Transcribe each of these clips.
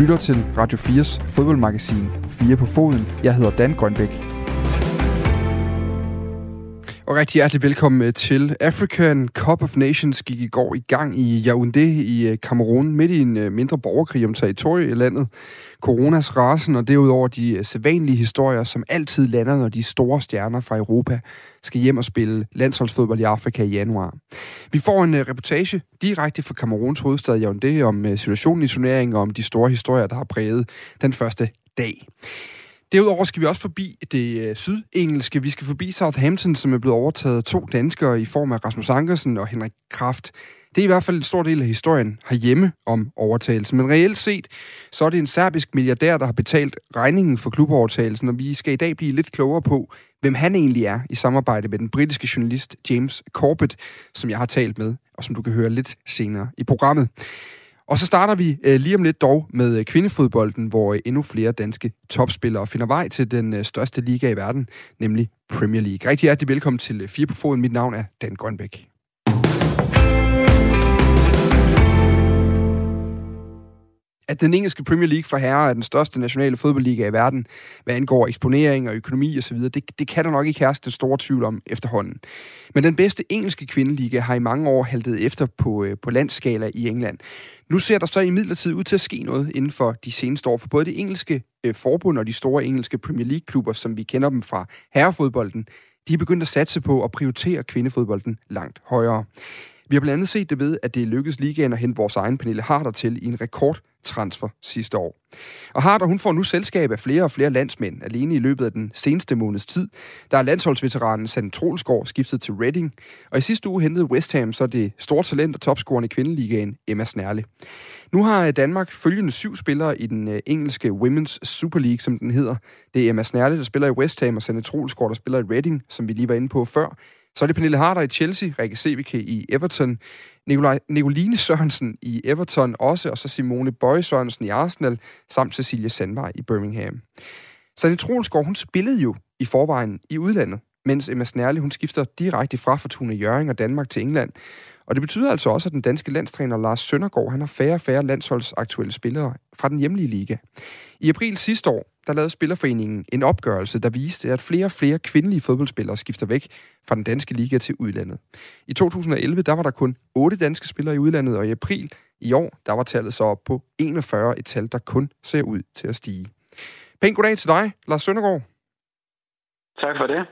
lytter til Radio 4's fodboldmagasin 4 på foden. Jeg hedder Dan Grønbæk. Og rigtig hjertelig velkommen øh, til African Cup of Nations gik i går i gang i Yaoundé i øh, Kamerun, midt i en øh, mindre borgerkrig om territoriet i landet. Coronas rasen og derudover de sædvanlige historier, som altid lander, når de store stjerner fra Europa skal hjem og spille landsholdsfodbold i Afrika i januar. Vi får en reportage direkte fra Kameruns hovedstad Yaoundé om situationen i turneringen og om de store historier, der har præget den første dag. Derudover skal vi også forbi det øh, sydengelske. Vi skal forbi Southampton, som er blevet overtaget af to danskere i form af Rasmus Ankersen og Henrik Kraft. Det er i hvert fald en stor del af historien herhjemme om overtagelsen. Men reelt set, så er det en serbisk milliardær, der har betalt regningen for klubovertagelsen, og vi skal i dag blive lidt klogere på, hvem han egentlig er i samarbejde med den britiske journalist James Corbett, som jeg har talt med, og som du kan høre lidt senere i programmet. Og så starter vi øh, lige om lidt dog med øh, kvindefodbolden, hvor øh, endnu flere danske topspillere finder vej til den øh, største liga i verden, nemlig Premier League. Rigtig hjertelig velkommen til øh, Fire på Foden. Mit navn er Dan Grønbæk. At den engelske Premier League for herrer er den største nationale fodboldliga i verden, hvad angår eksponering og økonomi osv., det, det kan der nok ikke herske den store tvivl om efterhånden. Men den bedste engelske kvindeliga har i mange år haltet efter på, øh, på landskala i England. Nu ser der så i midlertid ud til at ske noget inden for de seneste år, for både det engelske øh, forbund og de store engelske Premier League-klubber, som vi kender dem fra herrefodbolden, de er begyndt at satse på at prioritere kvindefodbolden langt højere. Vi har blandt andet set det ved, at det lykkedes ligaen at hente vores egen Pernille Harder til i en rekordtransfer sidste år. Og Harder, hun får nu selskab af flere og flere landsmænd alene i løbet af den seneste måneds tid. Der er landsholdsveteranen Sand Trolsgaard skiftet til Reading, og i sidste uge hentede West Ham så det store talent og topscoreren i kvindeligaen Emma Snærle. Nu har øh, Danmark følgende syv spillere i den øh, engelske Women's Super League, som den hedder. Det er Emma Snærle, der spiller i West Ham, og Sand Trolsgaard, der spiller i Reading, som vi lige var inde på før. Så er det Pernille Harder i Chelsea, Rikke Sevike i Everton, Nikolaj, Nicoline Sørensen i Everton også, og så Simone Bøje Sørensen i Arsenal, samt Cecilie Sandvej i Birmingham. Sanne Troelsgaard, hun spillede jo i forvejen i udlandet, mens Emma Snærle, hun skifter direkte fra Fortuna Jøring og Danmark til England. Og det betyder altså også, at den danske landstræner Lars Søndergaard, han har færre og færre landsholdsaktuelle spillere fra den hjemlige liga. I april sidste år, der lavede Spillerforeningen en opgørelse, der viste, at flere og flere kvindelige fodboldspillere skifter væk fra den danske liga til udlandet. I 2011, der var der kun 8 danske spillere i udlandet, og i april i år, der var tallet så op på 41, et tal, der kun ser ud til at stige. Pænt goddag til dig, Lars Søndergaard. Tak for det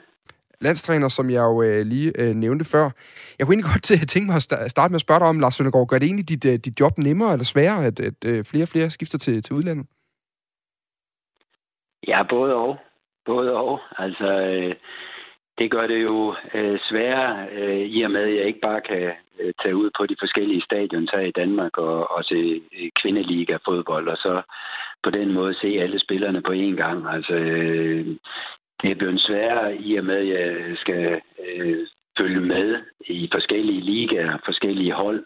landstræner, som jeg jo øh, lige øh, nævnte før. Jeg kunne egentlig godt tænke mig at starte med at spørge dig om, Lars Søndergaard, gør det egentlig dit, øh, dit job nemmere eller sværere, at, at øh, flere og flere skifter til, til udlandet? Ja, både og. Både og. Altså, øh, det gør det jo øh, sværere, øh, i og med, at jeg ikke bare kan øh, tage ud på de forskellige stadions her i Danmark og, og se øh, kvindeliga-fodbold, og så på den måde se alle spillerne på én gang. Altså, øh, det er blevet sværere i og med, at jeg skal øh, følge med i forskellige ligaer, forskellige hold.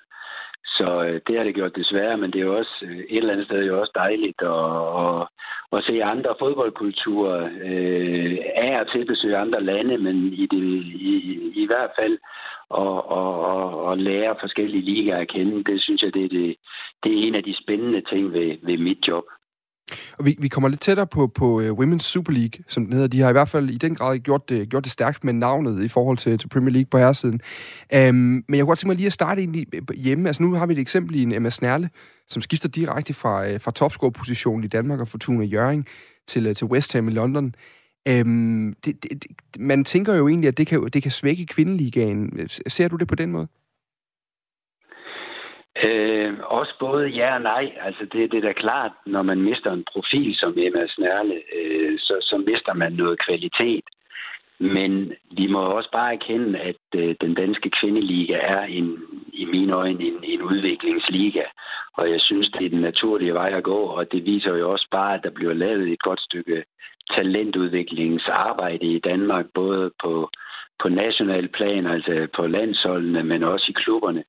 Så øh, det har det gjort desværre, men det er jo også øh, et eller andet sted jo også dejligt at, at, at se andre fodboldkulturer øh, af og til besøge andre lande, men i, det, i, i hvert fald at, at, at lære forskellige ligaer at kende, det synes jeg, det er, det, det er en af de spændende ting ved, ved mit job. Og vi, vi kommer lidt tættere på, på uh, Women's Super League, som den hedder. De har i hvert fald i den grad gjort det, gjort det stærkt med navnet i forhold til, til Premier League på herresiden. Um, men jeg kunne godt tænke mig lige at starte egentlig øh, hjemme. Altså nu har vi et eksempel i en Emma Snerle, som skifter direkte fra, uh, fra topscore-positionen i Danmark og Fortuna Jøring til, uh, til West Ham i London. Um, det, det, man tænker jo egentlig, at det kan, det kan svække kvindeligaen. Ser du det på den måde? Øh, også både ja og nej. Altså det, det er da klart, når man mister en profil som Emma Snærle, øh, så, så mister man noget kvalitet. Men vi må også bare erkende, at øh, den danske kvindeliga er en, i mine øjne en, en udviklingsliga. Og jeg synes, det er den naturlige vej at gå, og det viser jo også bare, at der bliver lavet et godt stykke talentudviklingsarbejde i Danmark, både på på national plan, altså på landsholdene, men også i klubberne,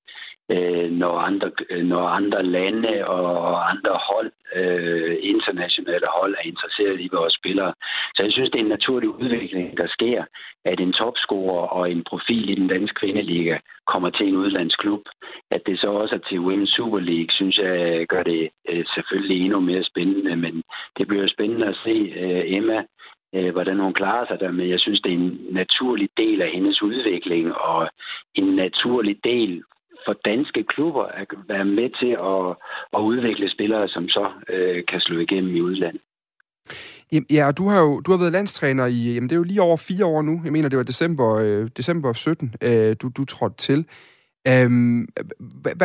øh, når, andre, øh, når andre lande og andre hold, øh, internationale hold, er interesseret i vores spillere. Så jeg synes, det er en naturlig udvikling, der sker, at en topscorer og en profil i den danske kvindeliga kommer til en udlandsklub. At det så også er til Women's Super League, synes jeg gør det øh, selvfølgelig endnu mere spændende, men det bliver spændende at se øh, Emma øh, hvordan hun klarer sig der, men jeg synes, det er en naturlig del af hendes udvikling, og en naturlig del for danske klubber at være med til at, at udvikle spillere, som så øh, kan slå igennem i udlandet. Ja, og du har jo du har været landstræner i, jamen det er jo lige over fire år nu. Jeg mener, det var december, øh, december 17, øh, du, du trådte til. Øhm,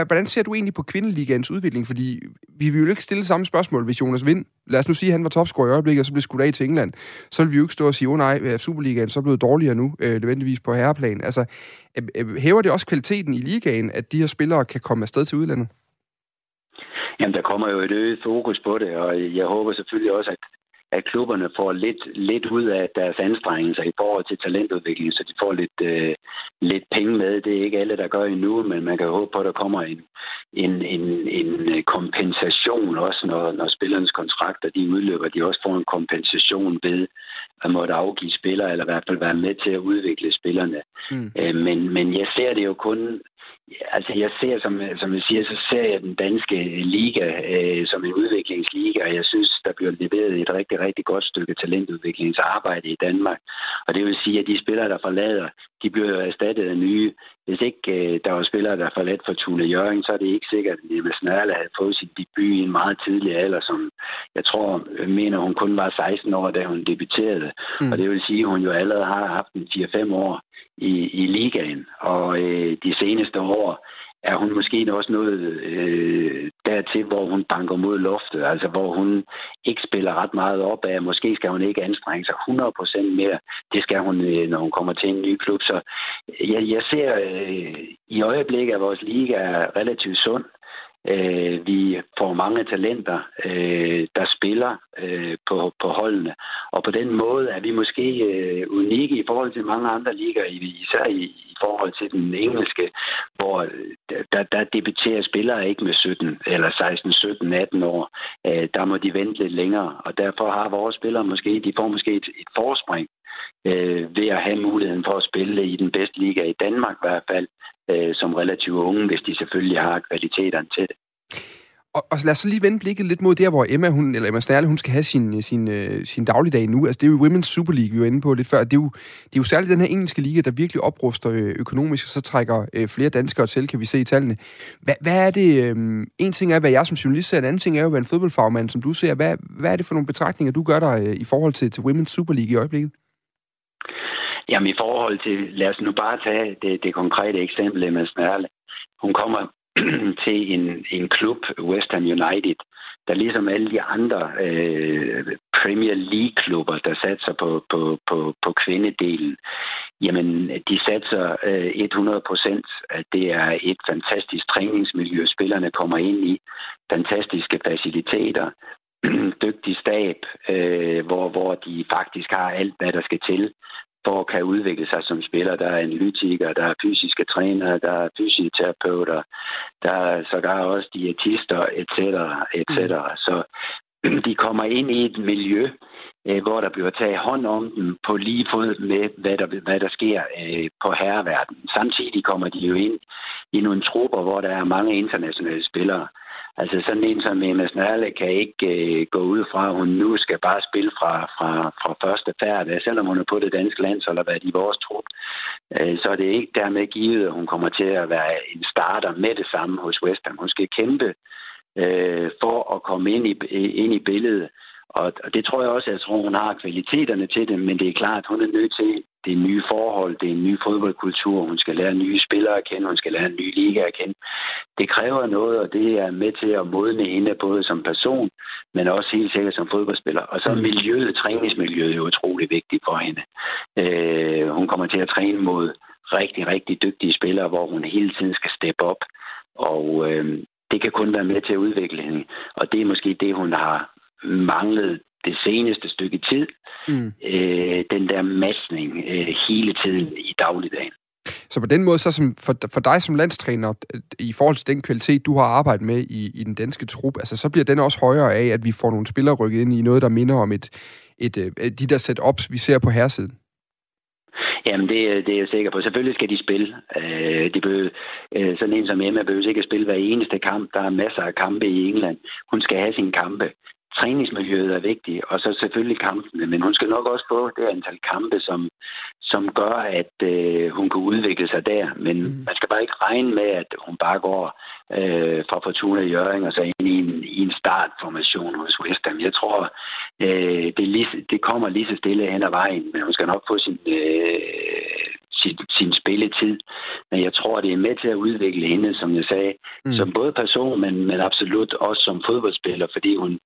hvordan ser du egentlig på kvindeligaens udvikling? Fordi vi vil jo ikke stille samme spørgsmål, hvis Jonas Vind, lad os nu sige, at han var topscorer i øjeblikket, og så blev skudt af til England. Så vil vi jo ikke stå og sige, åh oh, nej, Superligaen så blevet dårligere nu, øh, nødvendigvis på herreplan. Altså, øh, hæver det også kvaliteten i ligaen, at de her spillere kan komme afsted til udlandet? Jamen, der kommer jo et øget fokus på det, og jeg håber selvfølgelig også, at at klubberne får lidt, lidt ud af deres anstrengelser i forhold til talentudvikling, så de får lidt, øh, lidt penge med. Det er ikke alle, der gør endnu, men man kan håbe på, at der kommer en, en, en, en kompensation også, når, når spillernes kontrakter de udløber. De også får en kompensation ved at måtte afgive spillere, eller i hvert fald være med til at udvikle spillerne. Mm. Øh, men, men jeg ser det jo kun Altså, jeg ser, som, som jeg siger, så ser jeg den danske liga øh, som en udviklingsliga, og jeg synes, der bliver leveret et rigtig, rigtig godt stykke talentudviklingsarbejde i Danmark. Og det vil sige, at de spillere, der forlader, de bliver jo erstattet af nye. Hvis ikke øh, der var spillere, der forladt for Tune Jørgen, så er det ikke sikkert, at Emma Snærle havde fået sin debut i en meget tidlig alder, som jeg tror, mener hun kun var 16 år, da hun debuterede. Mm. Og det vil sige, at hun jo allerede har haft en 4-5 år i, i ligaen. Og øh, de seneste år er hun måske også noget øh, dertil, hvor hun banker mod loftet, altså hvor hun ikke spiller ret meget op af. Måske skal hun ikke anstrenge sig 100% mere. Det skal hun, øh, når hun kommer til en ny klub. Så øh, jeg, jeg ser øh, i øjeblikket, at vores liga er relativt sund. Øh, vi får mange talenter, øh, der spiller øh, på, på holdene. Og på den måde er vi måske øh, unikke i forhold til mange andre ligaer, især i, i forhold til den engelske, hvor øh, der, der debuterer spillere ikke med 17 eller 16, 17, 18 år. Øh, der må de vente lidt længere, og derfor har vores spillere måske, de får måske et, et forspring øh, ved at have muligheden for at spille i den bedste liga i Danmark i hvert fald, øh, som relativt unge, hvis de selvfølgelig har kvaliteterne til det. Og, og lad os så lige vende blikket lidt mod der, hvor Emma, hun, eller Emma Stærle, hun skal have sin, øh, sin, øh, sin dagligdag nu. Altså, det er jo Women's Super League, vi var inde på lidt før. Det er jo, det er jo særligt den her engelske liga, der virkelig opruster øh, økonomisk, og så trækker øh, flere danskere til, kan vi se i tallene. Hvad, hvad er det... Øh, en ting er, hvad jeg som journalist ser, en anden ting er jo, hvad en fodboldfagmand, som du ser. Hvad, hvad er det for nogle betragtninger, du gør der øh, i forhold til, til Women's Super League i øjeblikket? Jamen i forhold til, lad os nu bare tage det, det konkrete eksempel, Emma Snærle. Hun kommer til en, en klub, West Ham United, der ligesom alle de andre øh, Premier League-klubber, der satser på, på, på, på kvindedelen, jamen de satser øh, 100 procent, at det er et fantastisk træningsmiljø, spillerne kommer ind i, fantastiske faciliteter, dygtig stab, øh, hvor, hvor de faktisk har alt, hvad der skal til for at kan udvikle sig som spiller. Der er analytikere, der er fysiske trænere, der er fysioterapeuter, der er sågar også diætister, etc. etc. Mm. Så de kommer ind i et miljø, øh, hvor der bliver taget hånd om dem på lige fod med, hvad der, hvad der sker øh, på herreverden. Samtidig kommer de jo ind i nogle trupper, hvor der er mange internationale spillere. Altså sådan en som Emma Snørle kan ikke øh, gå ud fra, at hun nu skal bare spille fra, fra, fra første færd. Øh, selvom hun er på det danske land, så har været i vores trup, øh, så er det ikke dermed givet, at hun kommer til at være en starter med det samme hos West Ham. Hun skal kæmpe øh, for at komme ind i, ind i billedet. Og, og det tror jeg også, jeg tror, hun har kvaliteterne til det, men det er klart, at hun er nødt til det er nye forhold, det er en ny fodboldkultur, hun skal lære nye spillere at kende, hun skal lære en ny liga at kende. Det kræver noget, og det er med til at modne hende både som person, men også helt sikkert som fodboldspiller. Og så er mm. miljøet, træningsmiljøet jo utrolig vigtigt for hende. Øh, hun kommer til at træne mod rigtig, rigtig dygtige spillere, hvor hun hele tiden skal steppe op. Og øh, det kan kun være med til at udvikle hende. Og det er måske det, hun har manglet det seneste stykke tid. Mm. Øh, den der massning øh, hele tiden i dagligdagen. Så på den måde, så som for, for dig som landstræner, i forhold til den kvalitet, du har arbejdet med i, i den danske trup, altså, så bliver den også højere af, at vi får nogle spillere rykket ind i noget, der minder om et, et, et øh, de der setups, vi ser på herresiden. Jamen, det, det er jeg sikker på. Selvfølgelig skal de spille. Øh, de behøver, øh, sådan en som Emma behøver ikke at spille hver eneste kamp. Der er masser af kampe i England. Hun skal have sine kampe træningsmiljøet er vigtigt, og så selvfølgelig kampene, men hun skal nok også få det antal kampe, som, som gør, at øh, hun kan udvikle sig der. Men mm. man skal bare ikke regne med, at hun bare går øh, fra Fortuna i Jørgen og så ind i en, i en startformation hos West Ham. Jeg tror, øh, det, lige, det kommer lige så stille hen ad vejen, men hun skal nok få sin, øh, sin, sin spilletid. Men jeg tror, det er med til at udvikle hende, som jeg sagde, mm. som både person, men, men absolut også som fodboldspiller, fordi hun,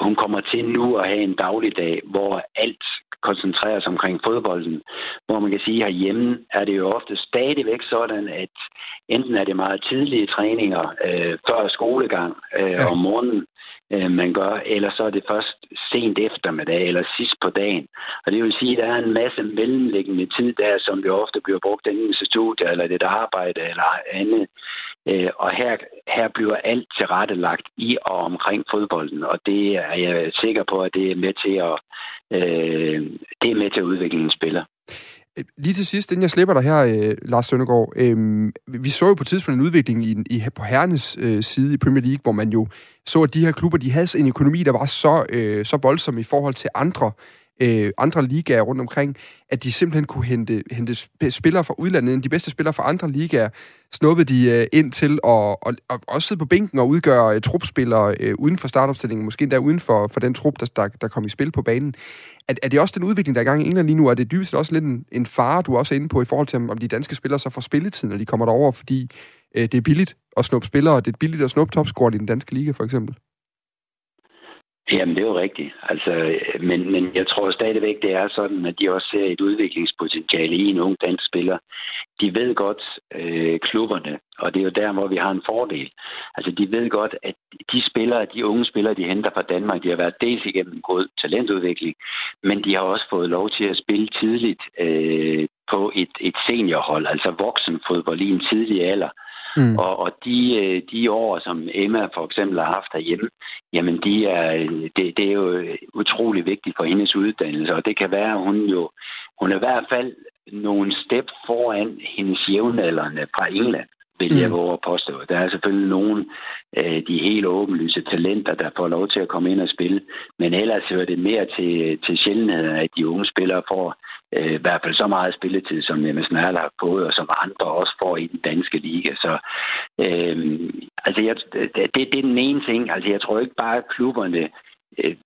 hun kommer til nu at have en dagligdag, hvor alt koncentrerer sig omkring fodbolden. Hvor man kan sige, at herhjemme er det jo ofte stadigvæk sådan, at enten er det meget tidlige træninger øh, før skolegang øh, ja. om morgenen, øh, man gør, eller så er det først sent eftermiddag eller sidst på dagen. Og det vil sige, at der er en masse mellemliggende tid der, som jo ofte bliver brugt enten i studier eller det arbejde eller andet. Øh, og her, her bliver alt tilrettelagt i og omkring fodbolden, og det er jeg sikker på, at det er med til at, øh, det er med til at udvikle en spiller. Lige til sidst, inden jeg slipper dig her, øh, Lars Søndergaard. Øh, vi så jo på et tidspunkt en udvikling i, i, på herrenes øh, side i Premier League, hvor man jo så, at de her klubber, de havde en økonomi, der var så, øh, så voldsom i forhold til andre øh, andre ligaer rundt omkring, at de simpelthen kunne hente, hente spillere fra udlandet, de bedste spillere fra andre ligaer, snuppede de øh, ind til at og, og også sidde på bænken og udgøre øh, trupspillere øh, uden for startopstillingen, måske endda uden for, for den trup, der, der, der kom i spil på banen. Er, er det også den udvikling, der er i gang i England lige nu? Er det dybest set også lidt en, en fare, du er også inde på, i forhold til, om de danske spillere så får spilletid, når de kommer derover, fordi øh, det er billigt at snuppe spillere, og det er billigt at snuppe topscorer i den danske liga, for eksempel? Jamen, det er jo rigtigt. Altså, men, men jeg tror stadigvæk, det er sådan, at de også ser et udviklingspotentiale i en ung dansk spiller. De ved godt, øh, klubberne, og det er jo der, hvor vi har en fordel. Altså, de ved godt, at de spillere, de unge spillere, de henter fra Danmark, de har været dels igennem en god talentudvikling, men de har også fået lov til at spille tidligt øh, på et, et seniorhold, altså voksenfodbold i en tidlig alder. Mm. Og, og de, øh, de år, som Emma for eksempel har haft herhjemme, jamen de er, det, det er jo utrolig vigtigt for hendes uddannelse, og det kan være, at hun jo hun er i hvert fald nogle step foran hendes jævnaldrende fra England vil jeg mm. våge at påstå. Der er selvfølgelig nogle af de helt åbenlyse talenter, der får lov til at komme ind og spille, men ellers hører det mere til, til sjældenheden, at de unge spillere får øh, i hvert fald så meget spilletid, som Nemes Nærle har fået, og som andre også får i den danske liga. Så øh, altså, jeg, det, det er den ene ting. Altså, jeg tror ikke bare, at klubberne øh,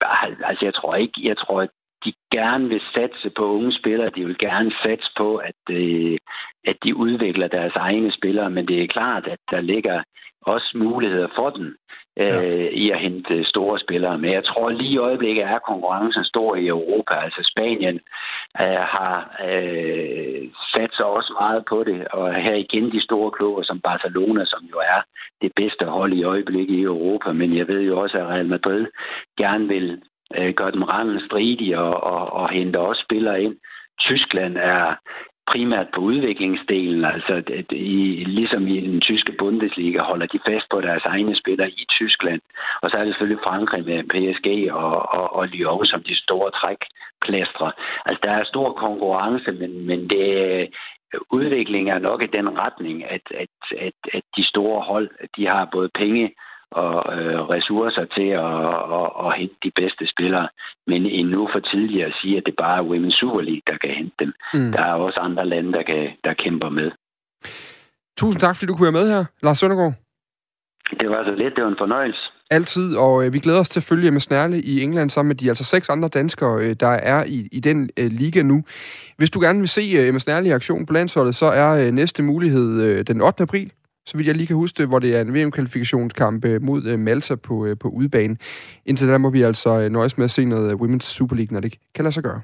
altså, jeg tror ikke, jeg tror, at de gerne vil satse på unge spillere. De vil gerne satse på, at, øh, at de udvikler deres egne spillere. Men det er klart, at der ligger også muligheder for dem øh, ja. i at hente store spillere. Men jeg tror lige i øjeblikket er konkurrencen stor i Europa. Altså Spanien øh, har øh, sat sig også meget på det. Og her igen de store klubber som Barcelona, som jo er det bedste hold i øjeblikket i Europa. Men jeg ved jo også, at Real Madrid gerne vil øh, gør dem randen stridige og, og, og henter også spillere ind. Tyskland er primært på udviklingsdelen, altså at i, ligesom i den tyske Bundesliga holder de fast på deres egne spillere i Tyskland. Og så er det selvfølgelig Frankrig med PSG og, og, og Lyon som de store trækplastre. Altså der er stor konkurrence, men, men det, udviklingen er nok i den retning, at, at, at, at de store hold, de har både penge og øh, ressourcer til at, at, at hente de bedste spillere. Men endnu for tidligt at sige, at det bare er Women's Super League, der kan hente dem. Mm. Der er også andre lande, der, kan, der kæmper med. Tusind tak, fordi du kunne være med her, Lars Søndergaard. Det var så lidt. Det var en fornøjelse. Altid, og øh, vi glæder os til at følge med Snærle i England sammen med de altså seks andre danskere, øh, der er i, i den øh, liga nu. Hvis du gerne vil se øh, Emma Snærle i aktion på landsholdet, så er øh, næste mulighed øh, den 8. april så vidt jeg lige kan huske det, hvor det er en VM-kvalifikationskamp øh, mod øh, Malta på, øh, på udebane. Indtil da må vi altså nøjes med at se noget Women's Super League, når det kan lade sig gøre.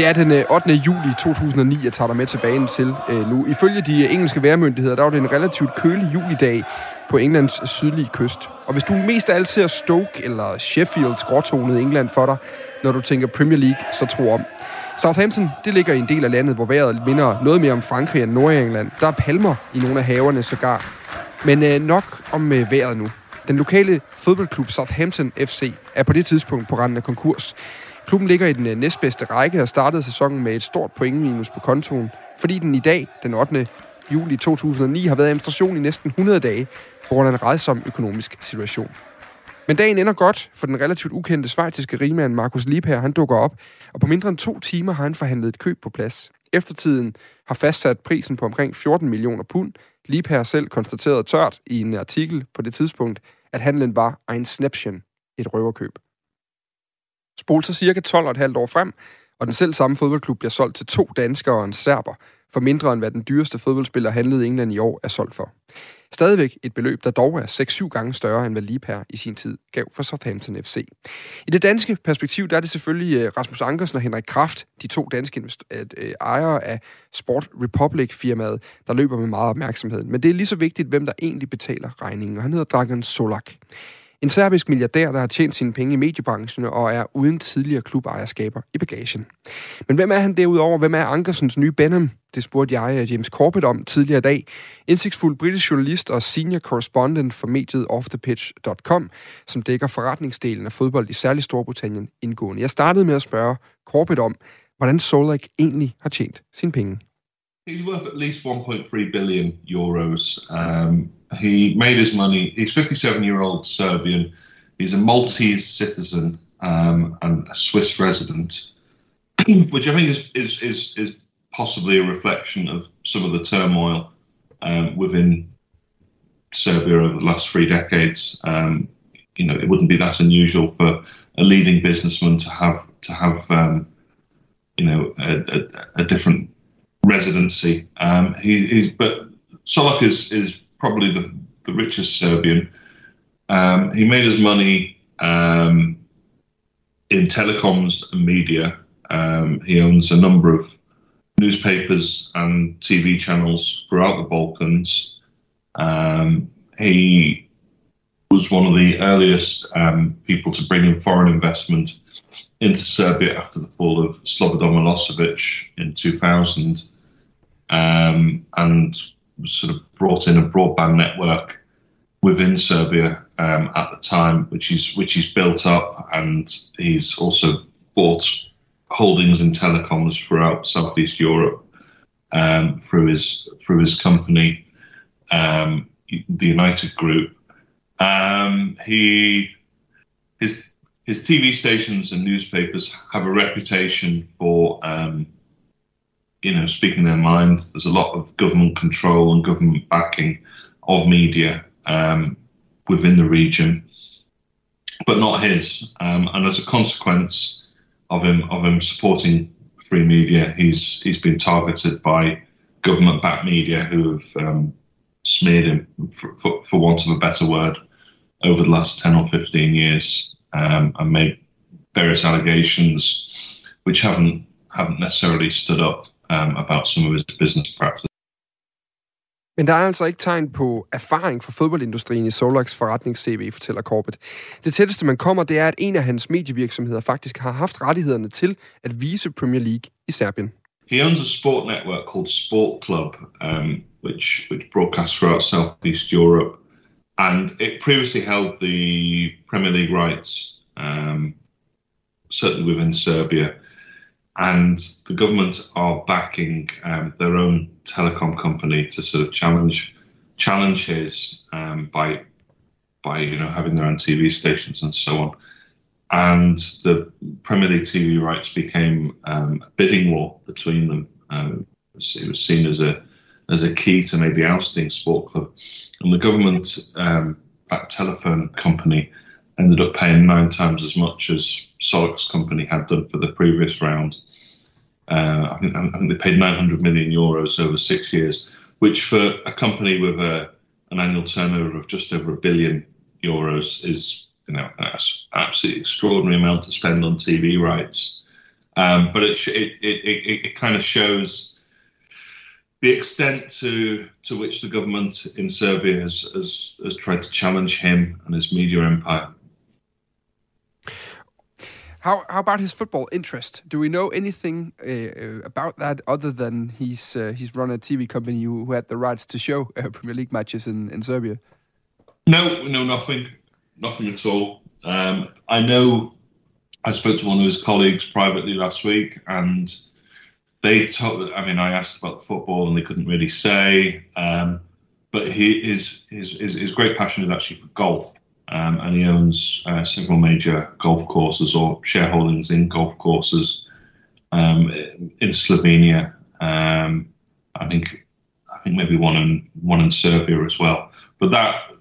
Det er den øh, 8. Juli 2009, jeg tager dig med tilbage til øh, nu. Ifølge de øh, engelske vejrmyndigheder, der var det en relativt kølig julidag på Englands sydlige kyst. Og hvis du mest af alt ser Stoke eller Sheffields gråtonede England for dig, når du tænker Premier League, så tro om. Southampton, det ligger i en del af landet, hvor vejret minder noget mere om Frankrig end Nordengland. Der er palmer i nogle af haverne sågar. Men øh, nok om øh, vejret nu. Den lokale fodboldklub Southampton FC er på det tidspunkt på randen af konkurs. Klubben ligger i den øh, næstbedste række og startede sæsonen med et stort pointminus på kontoen, fordi den i dag, den 8. juli 2009, har været i administration i næsten 100 dage på grund af en redsom økonomisk situation. Men dagen ender godt, for den relativt ukendte svejtiske rigmand Markus Liebherr, han dukker op, og på mindre end to timer har han forhandlet et køb på plads. Eftertiden har fastsat prisen på omkring 14 millioner pund. Liebherr selv konstaterede tørt i en artikel på det tidspunkt, at handlen var en snaption, et røverkøb. Spol så cirka 12,5 år frem, og den selv samme fodboldklub bliver solgt til to danskere og en serber, for mindre end hvad den dyreste fodboldspiller handlede i England i år er solgt for. Stadigvæk et beløb, der dog er 6-7 gange større, end hvad Liebherr i sin tid gav for Southampton FC. I det danske perspektiv, der er det selvfølgelig øh, Rasmus Ankersen og Henrik Kraft, de to danske øh, ejere af Sport Republic-firmaet, der løber med meget opmærksomhed. Men det er lige så vigtigt, hvem der egentlig betaler regningen, og han hedder Dragan Solak. En serbisk milliardær, der har tjent sine penge i mediebranchen og er uden tidligere klubejerskaber i bagagen. Men hvem er han derudover? Hvem er Ankersens nye Benham? Det spurgte jeg James Corbett om tidligere i dag. Indsigtsfuld britisk journalist og senior correspondent for mediet offthepitch.com, som dækker forretningsdelen af fodbold i særlig Storbritannien indgående. Jeg startede med at spørge Corbett om, hvordan Solak egentlig har tjent sine penge. He's worth at least 1.3 billion euros. Um, he made his money. He's 57 year old Serbian. He's a Maltese citizen um, and a Swiss resident, which I think is, is, is, is possibly a reflection of some of the turmoil um, within Serbia over the last three decades. Um, you know, it wouldn't be that unusual for a leading businessman to have to have um, you know a, a, a different residency. Um, he, he's but Solok is is probably the, the richest Serbian. Um, he made his money um, in telecoms and media. Um, he owns a number of newspapers and TV channels throughout the Balkans. Um, he was one of the earliest um, people to bring in foreign investment into Serbia after the fall of Slobodan Milosevic in 2000, um, and sort of brought in a broadband network within Serbia um, at the time, which he's which he's built up, and he's also bought holdings in telecoms throughout Southeast Europe um, through his through his company, um, the United Group. Um, he his his TV stations and newspapers have a reputation for um, you know, speaking their mind. There's a lot of government control and government backing of media um, within the region, but not his. Um, and as a consequence of him of him supporting free media, he's he's been targeted by government-backed media who have um, smeared him, for, for, for, want of a better word, over the last ten or fifteen years, um, and made various allegations which haven't haven't necessarily stood up um, about some of his business practices. Men der er altså ikke tegn på erfaring fra fodboldindustrien i Solaks forretnings-CV, fortæller Corbett. Det tætteste, man kommer, det er, at en af hans medievirksomheder faktisk har haft rettighederne til at vise Premier League i Serbien. He owns a sport network called Sport Club, um, which which broadcasts throughout Southeast Europe, and it previously held the Premier League rights, um, certainly within Serbia. And the government are backing um, their own telecom company to sort of challenge challenge his um, by by you know having their own TV stations and so on. And the Premier League TV rights became um, a bidding war between them. Um, it was seen as a as a key to maybe ousting Sport Club, and the government um, backed telephone company ended up paying nine times as much as Solix company had done for the previous round. Uh, I, think, I, think, they paid 900 million euros over six years, which for a company with a, an annual turnover of just over a billion euros is you know an absolutely extraordinary amount to spend on TV rights. Um, but it, it, it, it kind of shows the extent to to which the government in Serbia has, has, has tried to challenge him and his media empire. How how about his football interest? Do we know anything uh, about that other than he's uh, he's run a TV company who, had the rights to show uh, Premier League matches in, in Serbia? No, no, nothing, nothing at all. Um, I know I spoke to one of his colleagues privately last week, and they told. I mean, I asked about football, and they couldn't really say. Um, but he his his his great passion is actually for golf, um, and he owns uh, several major golf courses or shareholdings in golf courses um, in Slovenia. Um, I think I think maybe one in one in Serbia as well. But that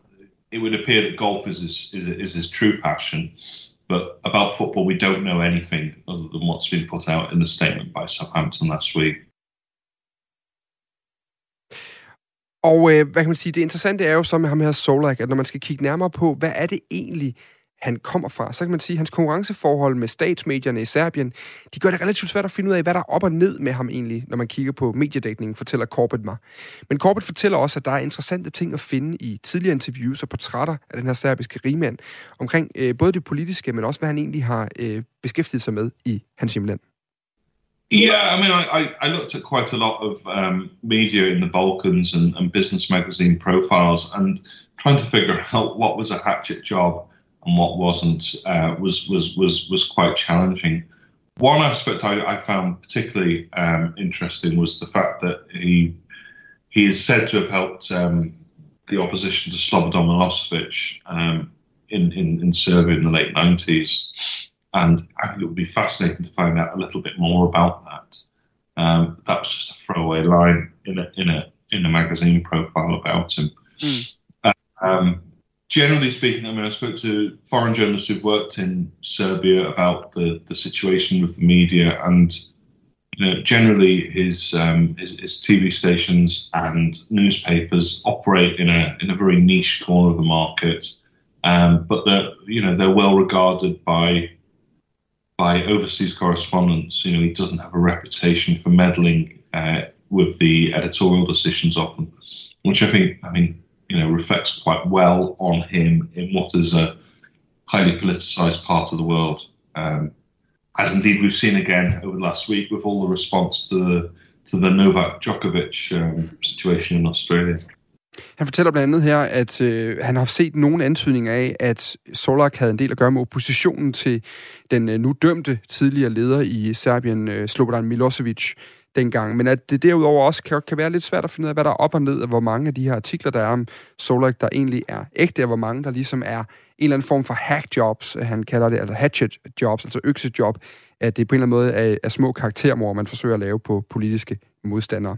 it would appear that golf is his, is, is his true passion. But about football, we don't know anything other than what's been put out in the statement by Southampton last week. Og øh, hvad kan man sige, det interessante er jo så med ham her Solak, at når man skal kigge nærmere på, hvad er det egentlig, han kommer fra, så kan man sige, at hans konkurrenceforhold med statsmedierne i Serbien, de gør det relativt svært at finde ud af, hvad der er op og ned med ham egentlig, når man kigger på mediedækningen, fortæller Corbett mig. Men Corbett fortæller også, at der er interessante ting at finde i tidligere interviews og portrætter af den her serbiske rigmand, omkring øh, både det politiske, men også hvad han egentlig har øh, beskæftiget sig med i hans hjemland. Yeah, I mean, I, I looked at quite a lot of um, media in the Balkans and, and business magazine profiles and trying to figure out what was a hatchet job and what wasn't uh, was was was was quite challenging. One aspect I, I found particularly um, interesting was the fact that he he is said to have helped um, the opposition to Slobodan Milosevic um, in, in in Serbia in the late nineties and I think it would be fascinating to find out a little bit more about that. Um, that was just a throwaway line in a in a in a magazine profile about him. Mm. Um, generally speaking, I mean, I spoke to foreign journalists who've worked in Serbia about the the situation with the media, and you know, generally his, um, his, his TV stations and newspapers operate in a in a very niche corner of the market. Um, but they're you know they're well regarded by by overseas correspondents. You know, he doesn't have a reputation for meddling uh, with the editorial decisions often, which I think, I mean, you know, reflects quite well on him in what is a highly politicized part of the world. Um, as indeed we've seen again over the last week with all the response to the to the Novak Djokovic um, situation in Australia. Han fortæller blandt andet her, at øh, han har set nogen antydninger af, at Solak havde en del at gøre med oppositionen til den øh, nu dømte tidligere leder i Serbien, øh, Slobodan Milosevic, dengang. Men at det derudover også kan, kan være lidt svært at finde ud af, hvad der er op og ned, og hvor mange af de her artikler, der er om Solak, der egentlig er ægte, og hvor mange der ligesom er en eller anden form for hack jobs, han kalder det, altså hatchet jobs, altså øksejob, at det på en eller anden måde er, er små karaktermor, man forsøger at lave på politiske modstandere.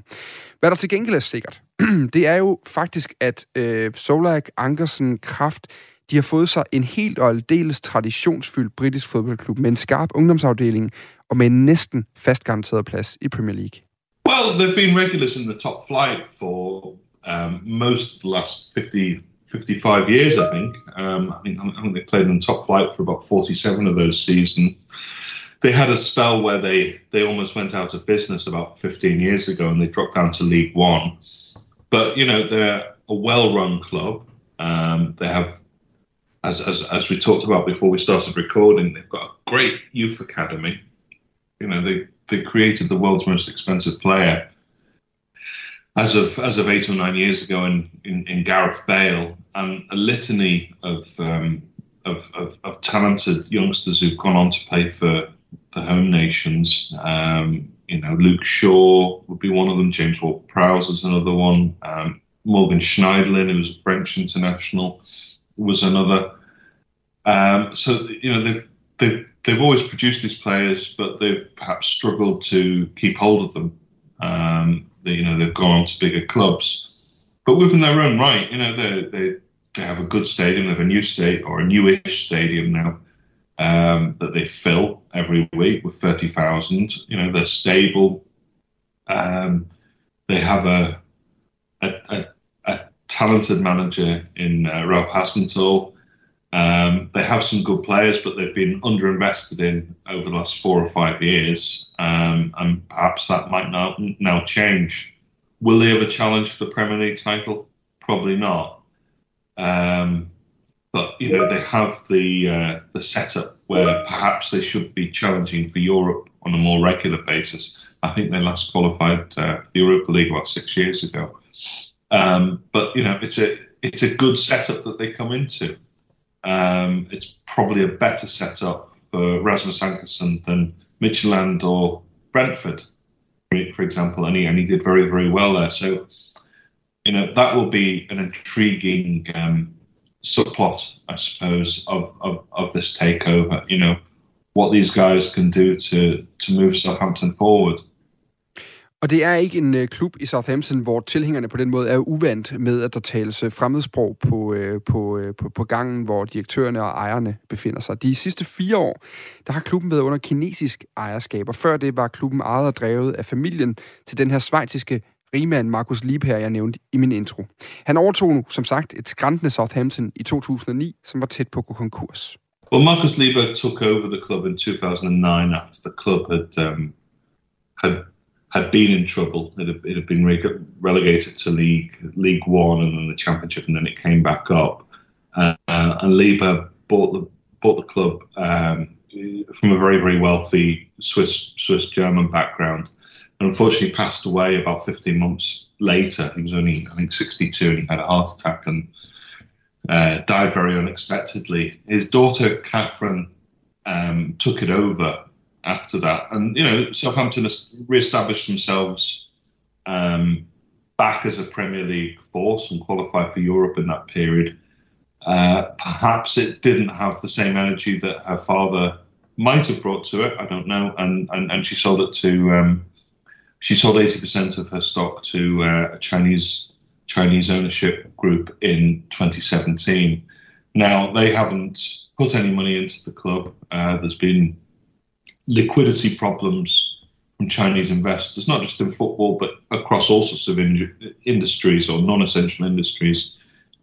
Hvad der til gengæld er sikkert, det er jo faktisk, at øh, Solak, Ankersen, Kraft, de har fået sig en helt og aldeles traditionsfyldt britisk fodboldklub med en skarp ungdomsafdeling og med en næsten fast garanteret plads i Premier League. Well, they've been regulars in the top flight for um, most of the last 50, 55 years, I think. Um, I think. I think they played in the top flight for about 47 of those seasons. They had a spell where they they almost went out of business about 15 years ago and they dropped down to League One. But you know they're a well-run club. Um, they have, as, as as we talked about before we started recording, they've got a great youth academy. You know they they created the world's most expensive player as of as of eight or nine years ago in in, in Gareth Bale and a litany of, um, of, of of talented youngsters who've gone on to play for the home nations. Um, you know, Luke Shaw would be one of them. James Ward-Prowse is another one. Um, Morgan Schneiderlin, who was a French international, was another. Um, so you know they've they've they've always produced these players, but they've perhaps struggled to keep hold of them. Um, they, you know they've gone on to bigger clubs, but within their own right, you know they they they have a good stadium, they have a new state or a newish stadium now um, that they fill every week with 30,000. You know, they're stable. Um, they have a, a, a, a, talented manager in uh, Ralph Hassenthal. Um, they have some good players, but they've been underinvested in over the last four or five years, um, and perhaps that might now now change. Will they have a challenge for the Premier League title? Probably not. Um, but you know they have the uh, the setup where perhaps they should be challenging for Europe on a more regular basis. I think they last qualified uh, the Europa League about six years ago. Um, but you know it's a it's a good setup that they come into. Um, it's probably a better setup for Rasmus Ankerson than Midtjylland or Brentford, for example, and he, and he did very, very well there. So, you know, that will be an intriguing um, subplot, I suppose, of, of, of this takeover. You know, what these guys can do to, to move Southampton forward. Og det er ikke en øh, klub i Southampton, hvor tilhængerne på den måde er uvant med, at der tales øh, fremmedsprog på, øh, på, øh, på, på gangen, hvor direktørerne og ejerne befinder sig. De sidste fire år, der har klubben været under kinesisk ejerskab, og før det var klubben ejet og drevet af familien til den her svejtiske rigmand Markus Liebherr, jeg nævnte i min intro. Han overtog nu, som sagt, et Southampton i 2009, som var tæt på at gå konkurs. Well, Marcus Lieber took over the club in 2009 after the club had um, had had been in trouble. It had, it had been re- relegated to League League One and then the Championship, and then it came back up. Uh, and Lieber bought the bought the club um, from a very very wealthy Swiss Swiss German background, and unfortunately passed away about 15 months later. He was only I think 62, and he had a heart attack and uh, died very unexpectedly. His daughter Catherine um, took it over after that. And you know, Southampton re-established themselves um, back as a Premier League force and qualified for Europe in that period. Uh, perhaps it didn't have the same energy that her father might have brought to it. I don't know. And and, and she sold it to um, she sold eighty percent of her stock to uh, a Chinese Chinese ownership group in 2017. Now they haven't put any money into the club. Uh, there's been liquidity problems from Chinese investors, not just in football, but across all sorts of in- industries or non essential industries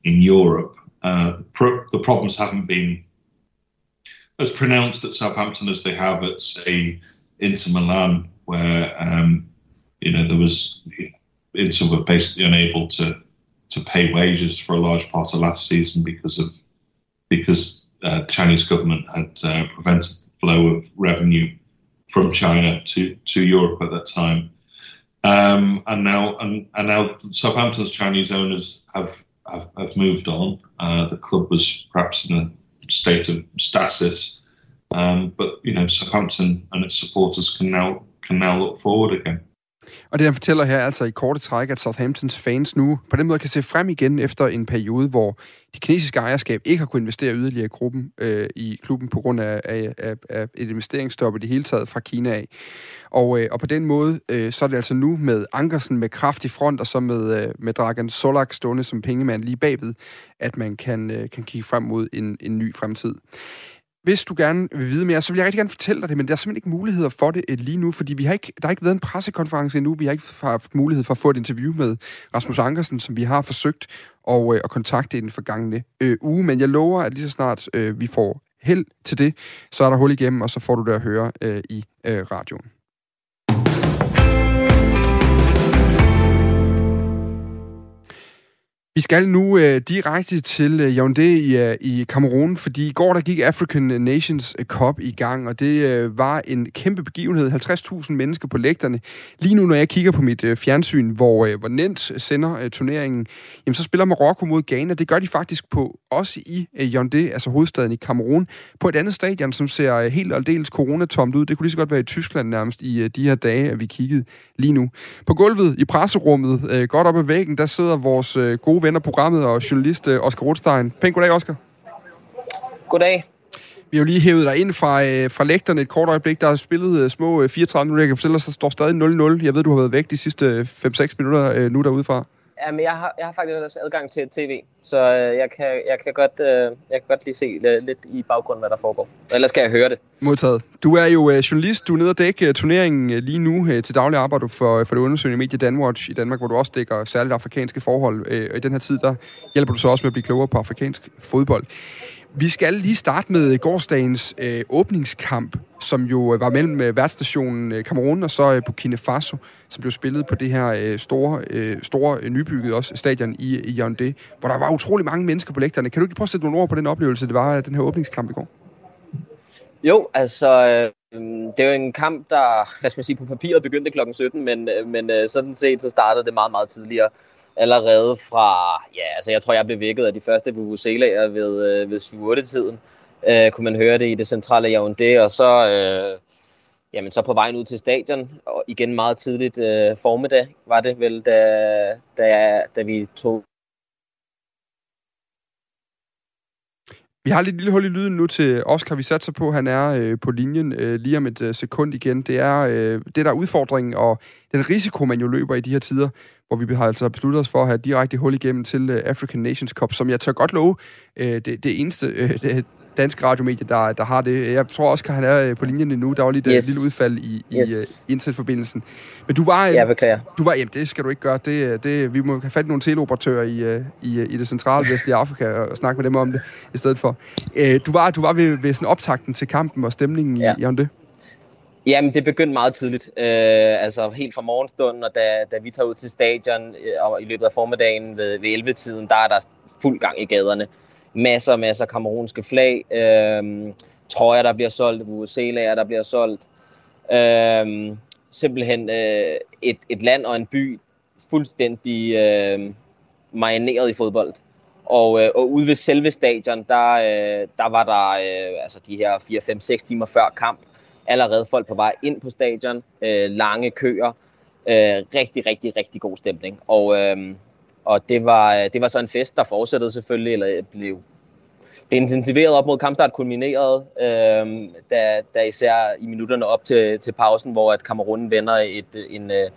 in Europe. Uh, the, pro- the, problems haven't been as pronounced at Southampton as they have at, say, Inter Milan, where um, you know there was Inter were basically unable to to pay wages for a large part of last season because of because uh, the Chinese government had uh, prevented flow of revenue from China to, to Europe at that time. Um, and now and, and now Southampton's Chinese owners have have, have moved on. Uh, the club was perhaps in a state of stasis, um, but you know Southampton and its supporters can now can now look forward again. Og det han fortæller her altså i korte træk, at Southamptons fans nu på den måde kan se frem igen efter en periode, hvor de kinesiske ejerskab ikke har kunnet investere yderligere i, gruppen, øh, i klubben på grund af, af, af, af et investeringsstop i det hele taget fra Kina af. Og, øh, og på den måde, øh, så er det altså nu med Ankersen med kraftig front, og så med, øh, med Dragan Solak stående som pengemand lige bagved, at man kan, øh, kan kigge frem mod en, en ny fremtid. Hvis du gerne vil vide mere, så vil jeg rigtig gerne fortælle dig det, men der er simpelthen ikke muligheder for det øh, lige nu, fordi vi har ikke, der har ikke været en pressekonference endnu. Vi har ikke haft mulighed for at få et interview med Rasmus Ankersen, som vi har forsøgt at, øh, at kontakte i den forgangne øh, uge. Men jeg lover, at lige så snart øh, vi får held til det, så er der hul igennem, og så får du det at høre øh, i øh, radioen. Vi skal nu øh, direkte til øh, Yaoundé i, øh, i Kamerun, fordi i går der gik African Nations Cup i gang, og det øh, var en kæmpe begivenhed. 50.000 mennesker på lægterne. Lige nu, når jeg kigger på mit øh, fjernsyn, hvor, øh, hvor Nent sender øh, turneringen, jamen, så spiller Marokko mod Ghana. Det gør de faktisk på også i øh, Yaoundé, altså hovedstaden i Kamerun, på et andet stadion, som ser øh, helt aldeles coronatomt ud. Det kunne lige så godt være i Tyskland nærmest i øh, de her dage, at vi kiggede lige nu. På gulvet i presserummet, øh, godt op ad væggen, der sidder vores øh, gode ven af programmet og journalist øh, Oscar Rothstein. Pænt goddag, Oscar. Goddag. Vi har jo lige hævet dig ind fra, øh, fra lægterne et kort øjeblik. Der er spillet øh, små øh, 34 minutter. Jeg kan fortælle dig, at der står stadig 0-0. Jeg ved, du har været væk de sidste 5-6 minutter øh, nu derudefra. Jamen, jeg har, jeg har faktisk også adgang til tv, så øh, jeg, kan, jeg, kan godt, øh, jeg kan godt lige se øh, lidt i baggrunden, hvad der foregår. Ellers kan jeg høre det. Modtaget. Du er jo journalist. Du er nede og dække turneringen lige nu. Til daglig arbejder du for, for det undersøgende medie Danwatch i Danmark, hvor du også dækker særligt afrikanske forhold. Og i den her tid, der hjælper du så også med at blive klogere på afrikansk fodbold. Vi skal lige starte med gårdsdagens øh, åbningskamp, som jo øh, var mellem øh, værtsstationen øh, Cameroon og så øh, Burkina Faso, som blev spillet på det her øh, store, øh, store øh, nybyggede også stadion i, i Yaoundé, hvor der var utrolig mange mennesker på lægterne. Kan du ikke prøve at sætte nogle ord på den oplevelse, det var øh, den her åbningskamp i går? Jo, altså, øh, det er jo en kamp, der, hvad skal man sige, på papiret begyndte klokken 17, men, øh, men øh, sådan set, så startede det meget, meget tidligere. Allerede fra, ja, altså jeg tror, jeg blev vækket af de første vuvuzelaer ved, øh, ved 7-8-tiden. Øh, kunne man høre det i det centrale Yaoundé, og så, øh, jamen, så på vejen ud til stadion, og igen meget tidligt øh, formiddag, var det vel, da, da, da vi tog Vi har lidt lille hul i lyden nu til Oscar. Vi satser på, at han er øh, på linjen øh, lige om et øh, sekund igen. Det er øh, det, der er udfordringen, og den risiko, man jo løber i de her tider, hvor vi har altså besluttet os for at have direkte hul igennem til øh, African Nations Cup, som jeg tør godt love, øh, det, det eneste, øh, det, danske radiomedie, der, der har det. Jeg tror også, at han er øh, på linjen nu. Der var lige et yes. lille udfald i, i yes. uh, internetforbindelsen. Men du var... Jeg beklager. Du var, jamen, det skal du ikke gøre. Det, det, vi må have fat nogle teleoperatører i, i, i det centrale vestlige Afrika og snakke med dem om det i stedet for. Uh, du var, du var ved, ved sådan optakten til kampen og stemningen ja. i, i det. Jamen, det begyndte meget tidligt. Øh, altså helt fra morgenstunden, og da, da vi tager ud til stadion og i løbet af formiddagen ved, ved 11-tiden, der er der fuld gang i gaderne masser og masser af kamerunske flag, øh, trøjer, der bliver solgt, vuvuzelaer, der bliver solgt. Øh, simpelthen øh, et, et land og en by fuldstændig øh, marineret i fodbold. Og, øh, og ude ved selve stadion, der, øh, der var der øh, altså de her 4-5-6 timer før kamp, allerede folk på vej ind på stadion, øh, lange køer, øh, rigtig, rigtig, rigtig god stemning. Og, øh, og det var, det var så en fest, der fortsættede selvfølgelig, eller blev, blev intensiveret op mod kampstart, kulminerede, øh, da, da især i minutterne op til, til pausen, hvor at Kamerun vender et, en, øh,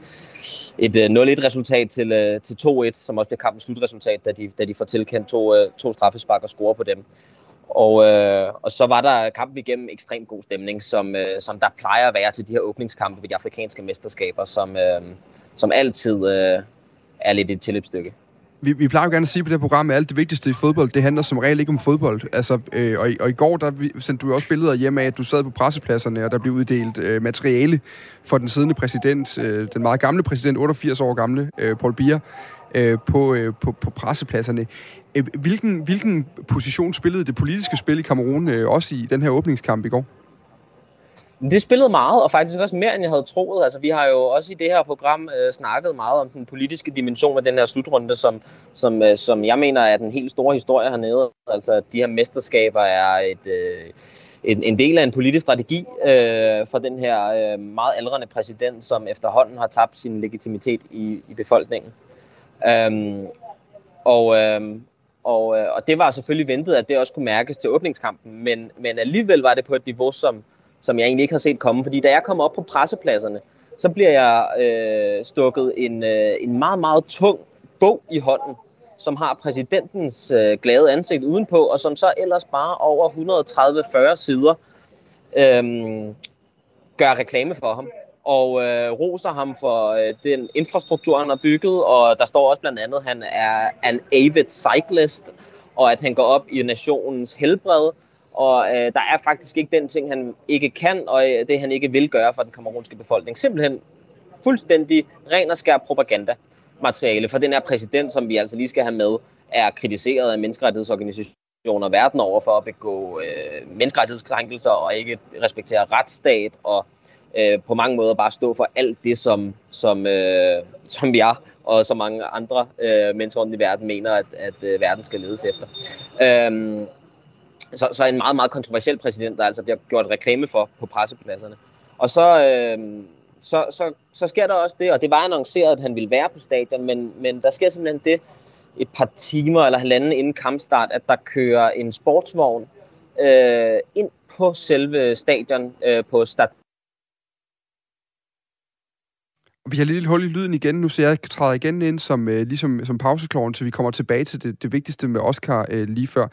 et øh, 0-1-resultat til, øh, til 2-1, som også bliver kampens slutresultat, da de, da de får tilkendt to, to straffespark og score på dem. Og, øh, og så var der kampen igennem ekstremt god stemning, som, øh, som der plejer at være til de her åbningskampe ved de afrikanske mesterskaber, som, øh, som altid øh, er lidt et tilløbsstykke vi, vi plejer jo gerne at sige på det her program, at alt det vigtigste i fodbold, det handler som regel ikke om fodbold. Altså, øh, og, i, og i går der sendte du også billeder hjem af, at du sad på pressepladserne, og der blev uddelt øh, materiale for den siddende præsident, øh, den meget gamle præsident, 88 år gamle, øh, Paul Bier, øh, på, øh, på, på pressepladserne. Øh, hvilken, hvilken position spillede det politiske spil i Kamerun øh, også i den her åbningskamp i går? Det spillede meget, og faktisk også mere, end jeg havde troet. Altså, vi har jo også i det her program øh, snakket meget om den politiske dimension af den her slutrunde, som, som, øh, som jeg mener er den helt store historie hernede. Altså, de her mesterskaber er et, øh, en, en del af en politisk strategi øh, for den her øh, meget aldrende præsident, som efterhånden har tabt sin legitimitet i, i befolkningen. Øhm, og, øh, og, øh, og det var selvfølgelig ventet, at det også kunne mærkes til åbningskampen, men, men alligevel var det på et niveau, som som jeg egentlig ikke har set komme. Fordi da jeg kom op på pressepladserne, så bliver jeg øh, stukket en, øh, en meget, meget tung bog i hånden, som har præsidentens øh, glade ansigt udenpå, og som så ellers bare over 130-40 sider øh, gør reklame for ham og øh, roser ham for øh, den infrastruktur, han har bygget, og der står også blandt andet, at han er en avid cyclist, og at han går op i nationens helbred, og øh, der er faktisk ikke den ting, han ikke kan, og øh, det han ikke vil gøre for den kamerunske befolkning. Simpelthen fuldstændig ren og skær propaganda materiale for den her præsident, som vi altså lige skal have med, er kritiseret af menneskerettighedsorganisationer verden over for at begå øh, menneskerettighedskrænkelser og ikke respektere retsstat og øh, på mange måder bare stå for alt det, som, som, øh, som jeg og så mange andre øh, mennesker rundt i verden mener, at, at øh, verden skal ledes efter. Øh, så, så en meget, meget kontroversiel præsident, der altså bliver gjort reklame for på pressepladserne. Og så, øh, så, så, så sker der også det, og det var annonceret, at han ville være på stadion, men, men der sker simpelthen det et par timer eller halvanden inden kampstart, at der kører en sportsvogn øh, ind på selve stadion øh, på Stad vi har lidt hul i lyden igen nu, så jeg træder igen ind som, øh, ligesom, som pausekloven, så vi kommer tilbage til det, det vigtigste med Oscar øh, lige før.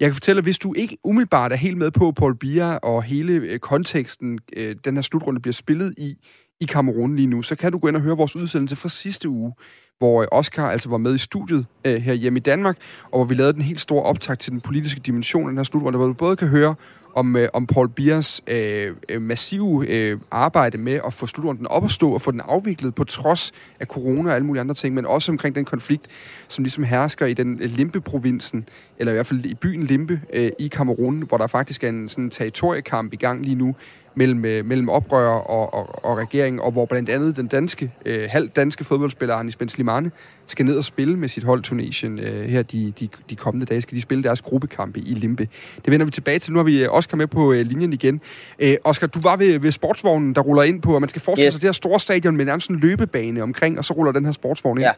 Jeg kan fortælle, at hvis du ikke umiddelbart er helt med på Paul Bia og hele øh, konteksten, øh, den her slutrunde bliver spillet i, i Kamerun lige nu, så kan du gå ind og høre vores udsendelse fra sidste uge, hvor øh, Oscar altså var med i studiet øh, her hjemme i Danmark, og hvor vi lavede den helt store optag til den politiske dimension af den her slutrunde, hvor du både kan høre om, øh, om Paul Biers øh, øh, massive øh, arbejde med at få slutrunden op at stå og få den afviklet på trods af corona og alle mulige andre ting, men også omkring den konflikt, som ligesom hersker i den øh, Limpe-provinsen, eller i hvert fald i byen Limpe øh, i Kamerun, hvor der faktisk er en sådan territoriekamp i gang lige nu mellem, øh, mellem oprører og, og, og regeringen, og hvor blandt andet den danske, øh, halvt danske fodboldspiller Anis Ben Slimane skal ned og spille med sit hold Tunesien øh, her de, de, de kommende dage. Skal de spille deres gruppekampe i Limpe. Det vender vi tilbage til. Nu har vi øh, Oscar med på øh, linjen igen. Øh, Oscar, du var ved, ved sportsvognen, der ruller ind på, og man skal forestille yes. sig det her store stadion med nærmest en løbebane omkring, og så ruller den her sportsvogn ind.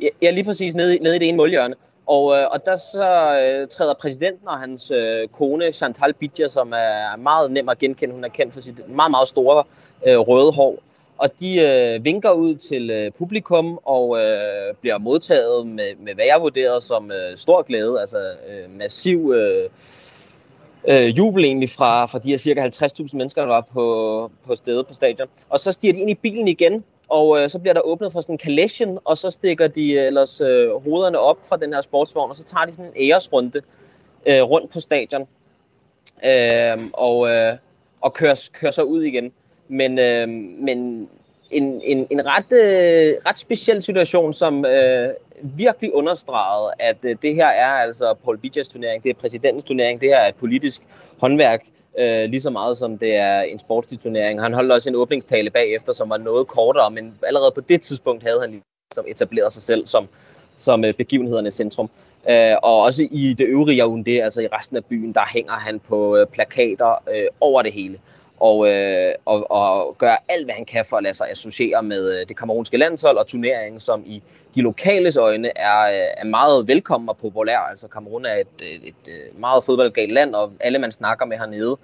Ja, ja lige præcis nede, nede i det ene målhjørne. Og, øh, og der så øh, træder præsidenten og hans øh, kone Chantal Bidja, som er meget nem at genkende. Hun er kendt for sit meget, meget store øh, røde hår. Og de øh, vinker ud til øh, publikum og øh, bliver modtaget med, med hvad jeg vurderer som øh, stor glæde. Altså øh, massiv øh, øh, jubel egentlig fra, fra de her cirka 50.000 mennesker, der var på, på stedet på stadion. Og så stiger de ind i bilen igen, og øh, så bliver der åbnet for sådan en kalesjen, og så stikker de øh, ellers øh, hovederne op fra den her sportsvogn, og så tager de sådan en æresrunde øh, rundt på stadion. Øh, og, øh, og kører, kører så ud igen. Men, øh, men en, en, en ret, øh, ret speciel situation, som øh, virkelig understregede, at øh, det her er altså Paul Bidjas turnering, det er præsidentens turnering, det her er et politisk håndværk, øh, lige så meget som det er en sportslig turnering. Han holdt også en åbningstale bagefter, som var noget kortere, men allerede på det tidspunkt havde han ligesom etableret sig selv som, som øh, begivenhedernes centrum. Øh, og også i det øvrige Yaoundé, altså i resten af byen, der hænger han på øh, plakater øh, over det hele. Og, øh, og, og gør alt, hvad han kan for at lade sig associere med øh, det kamerunske landshold og turneringen, som i de lokales øjne er, øh, er meget velkommen og populær. Altså Kamerun er et, øh, et, et meget fodboldgalt land, og alle man snakker med hernede,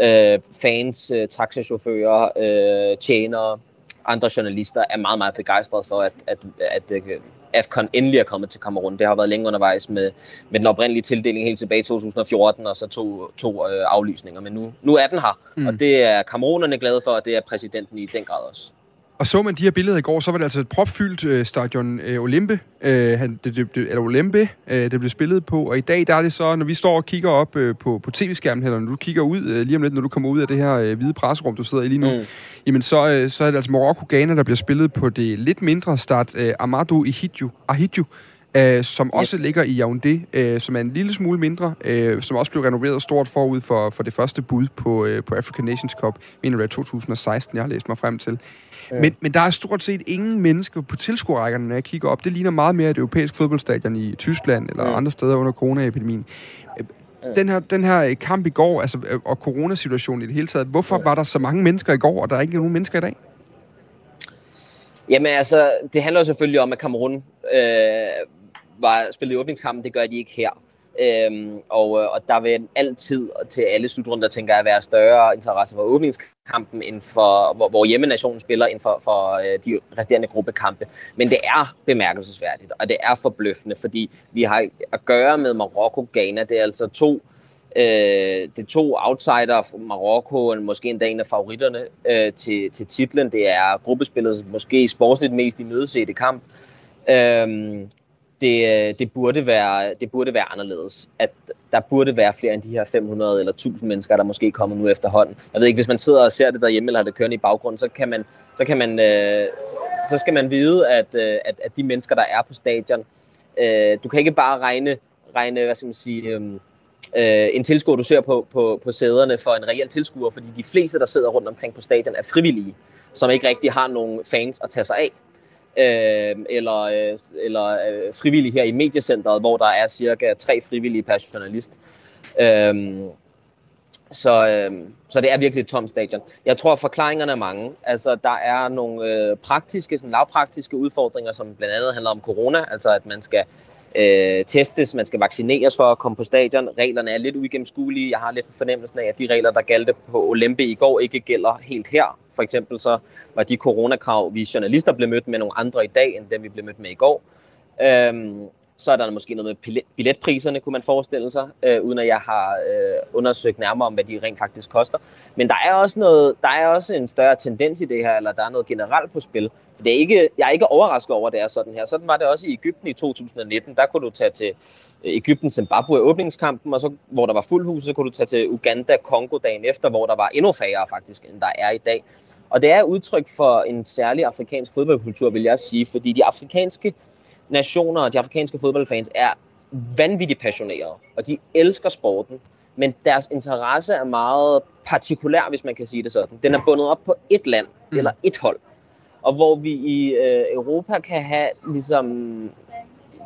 øh, fans, øh, taxachauffører, øh, tjenere, andre journalister er meget, meget begejstrede for, at, at, at, at AFCON endelig er kommet til Kamerun. Det har været længe undervejs med, med den oprindelige tildeling helt tilbage i 2014, og så to, to øh, aflysninger. Men nu, nu er den her, mm. og det er kamerunerne glade for, og det er præsidenten i den grad også. Og så man de her billeder i går, så var det altså et propfyldt øh, stadion øh, Olympe, øh, det, det, det, eller Olympe, øh, det blev spillet på. Og i dag, der er det så, når vi står og kigger op øh, på, på tv-skærmen, eller når du kigger ud øh, lige om lidt, når du kommer ud af det her øh, hvide presserum, du sidder i lige nu, mm. jamen så, øh, så er det altså Marokko-Ghana, der bliver spillet på det lidt mindre start øh, Amadou Ahidjo, Ahidjo, øh, som også yes. ligger i Yaoundé, øh, som er en lille smule mindre, øh, som også blev renoveret stort forud for, for det første bud på, øh, på African Nations Cup, mener det 2016, jeg har læst mig frem til. Ja. Men, men der er stort set ingen mennesker på tilskuerrækkerne, når jeg kigger op. Det ligner meget mere et europæisk fodboldstadion i Tyskland eller ja. andre steder under coronaepidemien. Ja. Den her, den her kamp i går, altså, øh, og coronasituationen i det hele taget, hvorfor ja. var der så mange mennesker i går, og der er ikke nogen mennesker i dag? Jamen altså, det handler selvfølgelig om, at Cameroon øh, var spillet i åbningskampen. Det gør de ikke her. Øhm, og, øh, og der vil altid til alle slutrunder, tænker jeg, være større interesse for åbningskampen, end for, hvor, hvor hjemmenationen spiller, end for, for øh, de resterende gruppekampe. Men det er bemærkelsesværdigt, og det er forbløffende, fordi vi har at gøre med Marokko Ghana. Det er altså to øh, det er to outsider, Marokko, og måske endda en af favoritterne øh, til, til titlen. Det er gruppespillet måske sportsligt mest i mødesete kamp. Øh, det, øh, det, burde være, det burde være anderledes. At der burde være flere end de her 500 eller 1000 mennesker, der måske kommer nu efterhånden. Jeg ved ikke, hvis man sidder og ser det derhjemme eller har det kørende i baggrunden, så kan man, så kan man, øh, så skal man vide, at, øh, at, at de mennesker, der er på stadion, øh, du kan ikke bare regne, regne hvad skal man sige, øh, øh, en tilskuer, du ser på, på, på sæderne for en reel tilskuer, fordi de fleste, der sidder rundt omkring på stadion, er frivillige, som ikke rigtig har nogen fans at tage sig af øh, eller, øh, eller øh, frivillige her i mediecentret, hvor der er cirka tre frivillige per journalist. Øh, så, øh, så det er virkelig et tomt stadion. Jeg tror, at forklaringerne er mange. Altså, der er nogle øh, praktiske, sådan lavpraktiske udfordringer, som blandt andet handler om corona, altså at man skal øh, testes, man skal vaccineres for at komme på stadion. Reglerne er lidt uigennemskuelige. Jeg har lidt fornemmelsen af, at de regler, der galte på Olympe i går, ikke gælder helt her. For eksempel så var de coronakrav, vi journalister blev mødt med nogle andre i dag, end dem vi blev mødt med i går. Øhm, så er der måske noget med billetpriserne, kunne man forestille sig, øh, uden at jeg har øh, undersøgt nærmere om, hvad de rent faktisk koster. Men der er også noget, der er også en større tendens i det her, eller der er noget generelt på spil. For det er ikke, jeg er ikke overrasket over, at det er sådan her. Sådan var det også i Ægypten i 2019. Der kunne du tage til øh, Ægypten Zimbabwe åbningskampen, og så, hvor der var fuld hus, så kunne du tage til Uganda Kongo dagen efter, hvor der var endnu færre faktisk, end der er i dag. Og det er udtryk for en særlig afrikansk fodboldkultur, vil jeg sige, fordi de afrikanske nationer og de afrikanske fodboldfans er vanvittigt passionerede, og de elsker sporten, men deres interesse er meget partikulær, hvis man kan sige det sådan. Den er bundet op på et land mm. eller et hold. Og hvor vi i øh, Europa kan have ligesom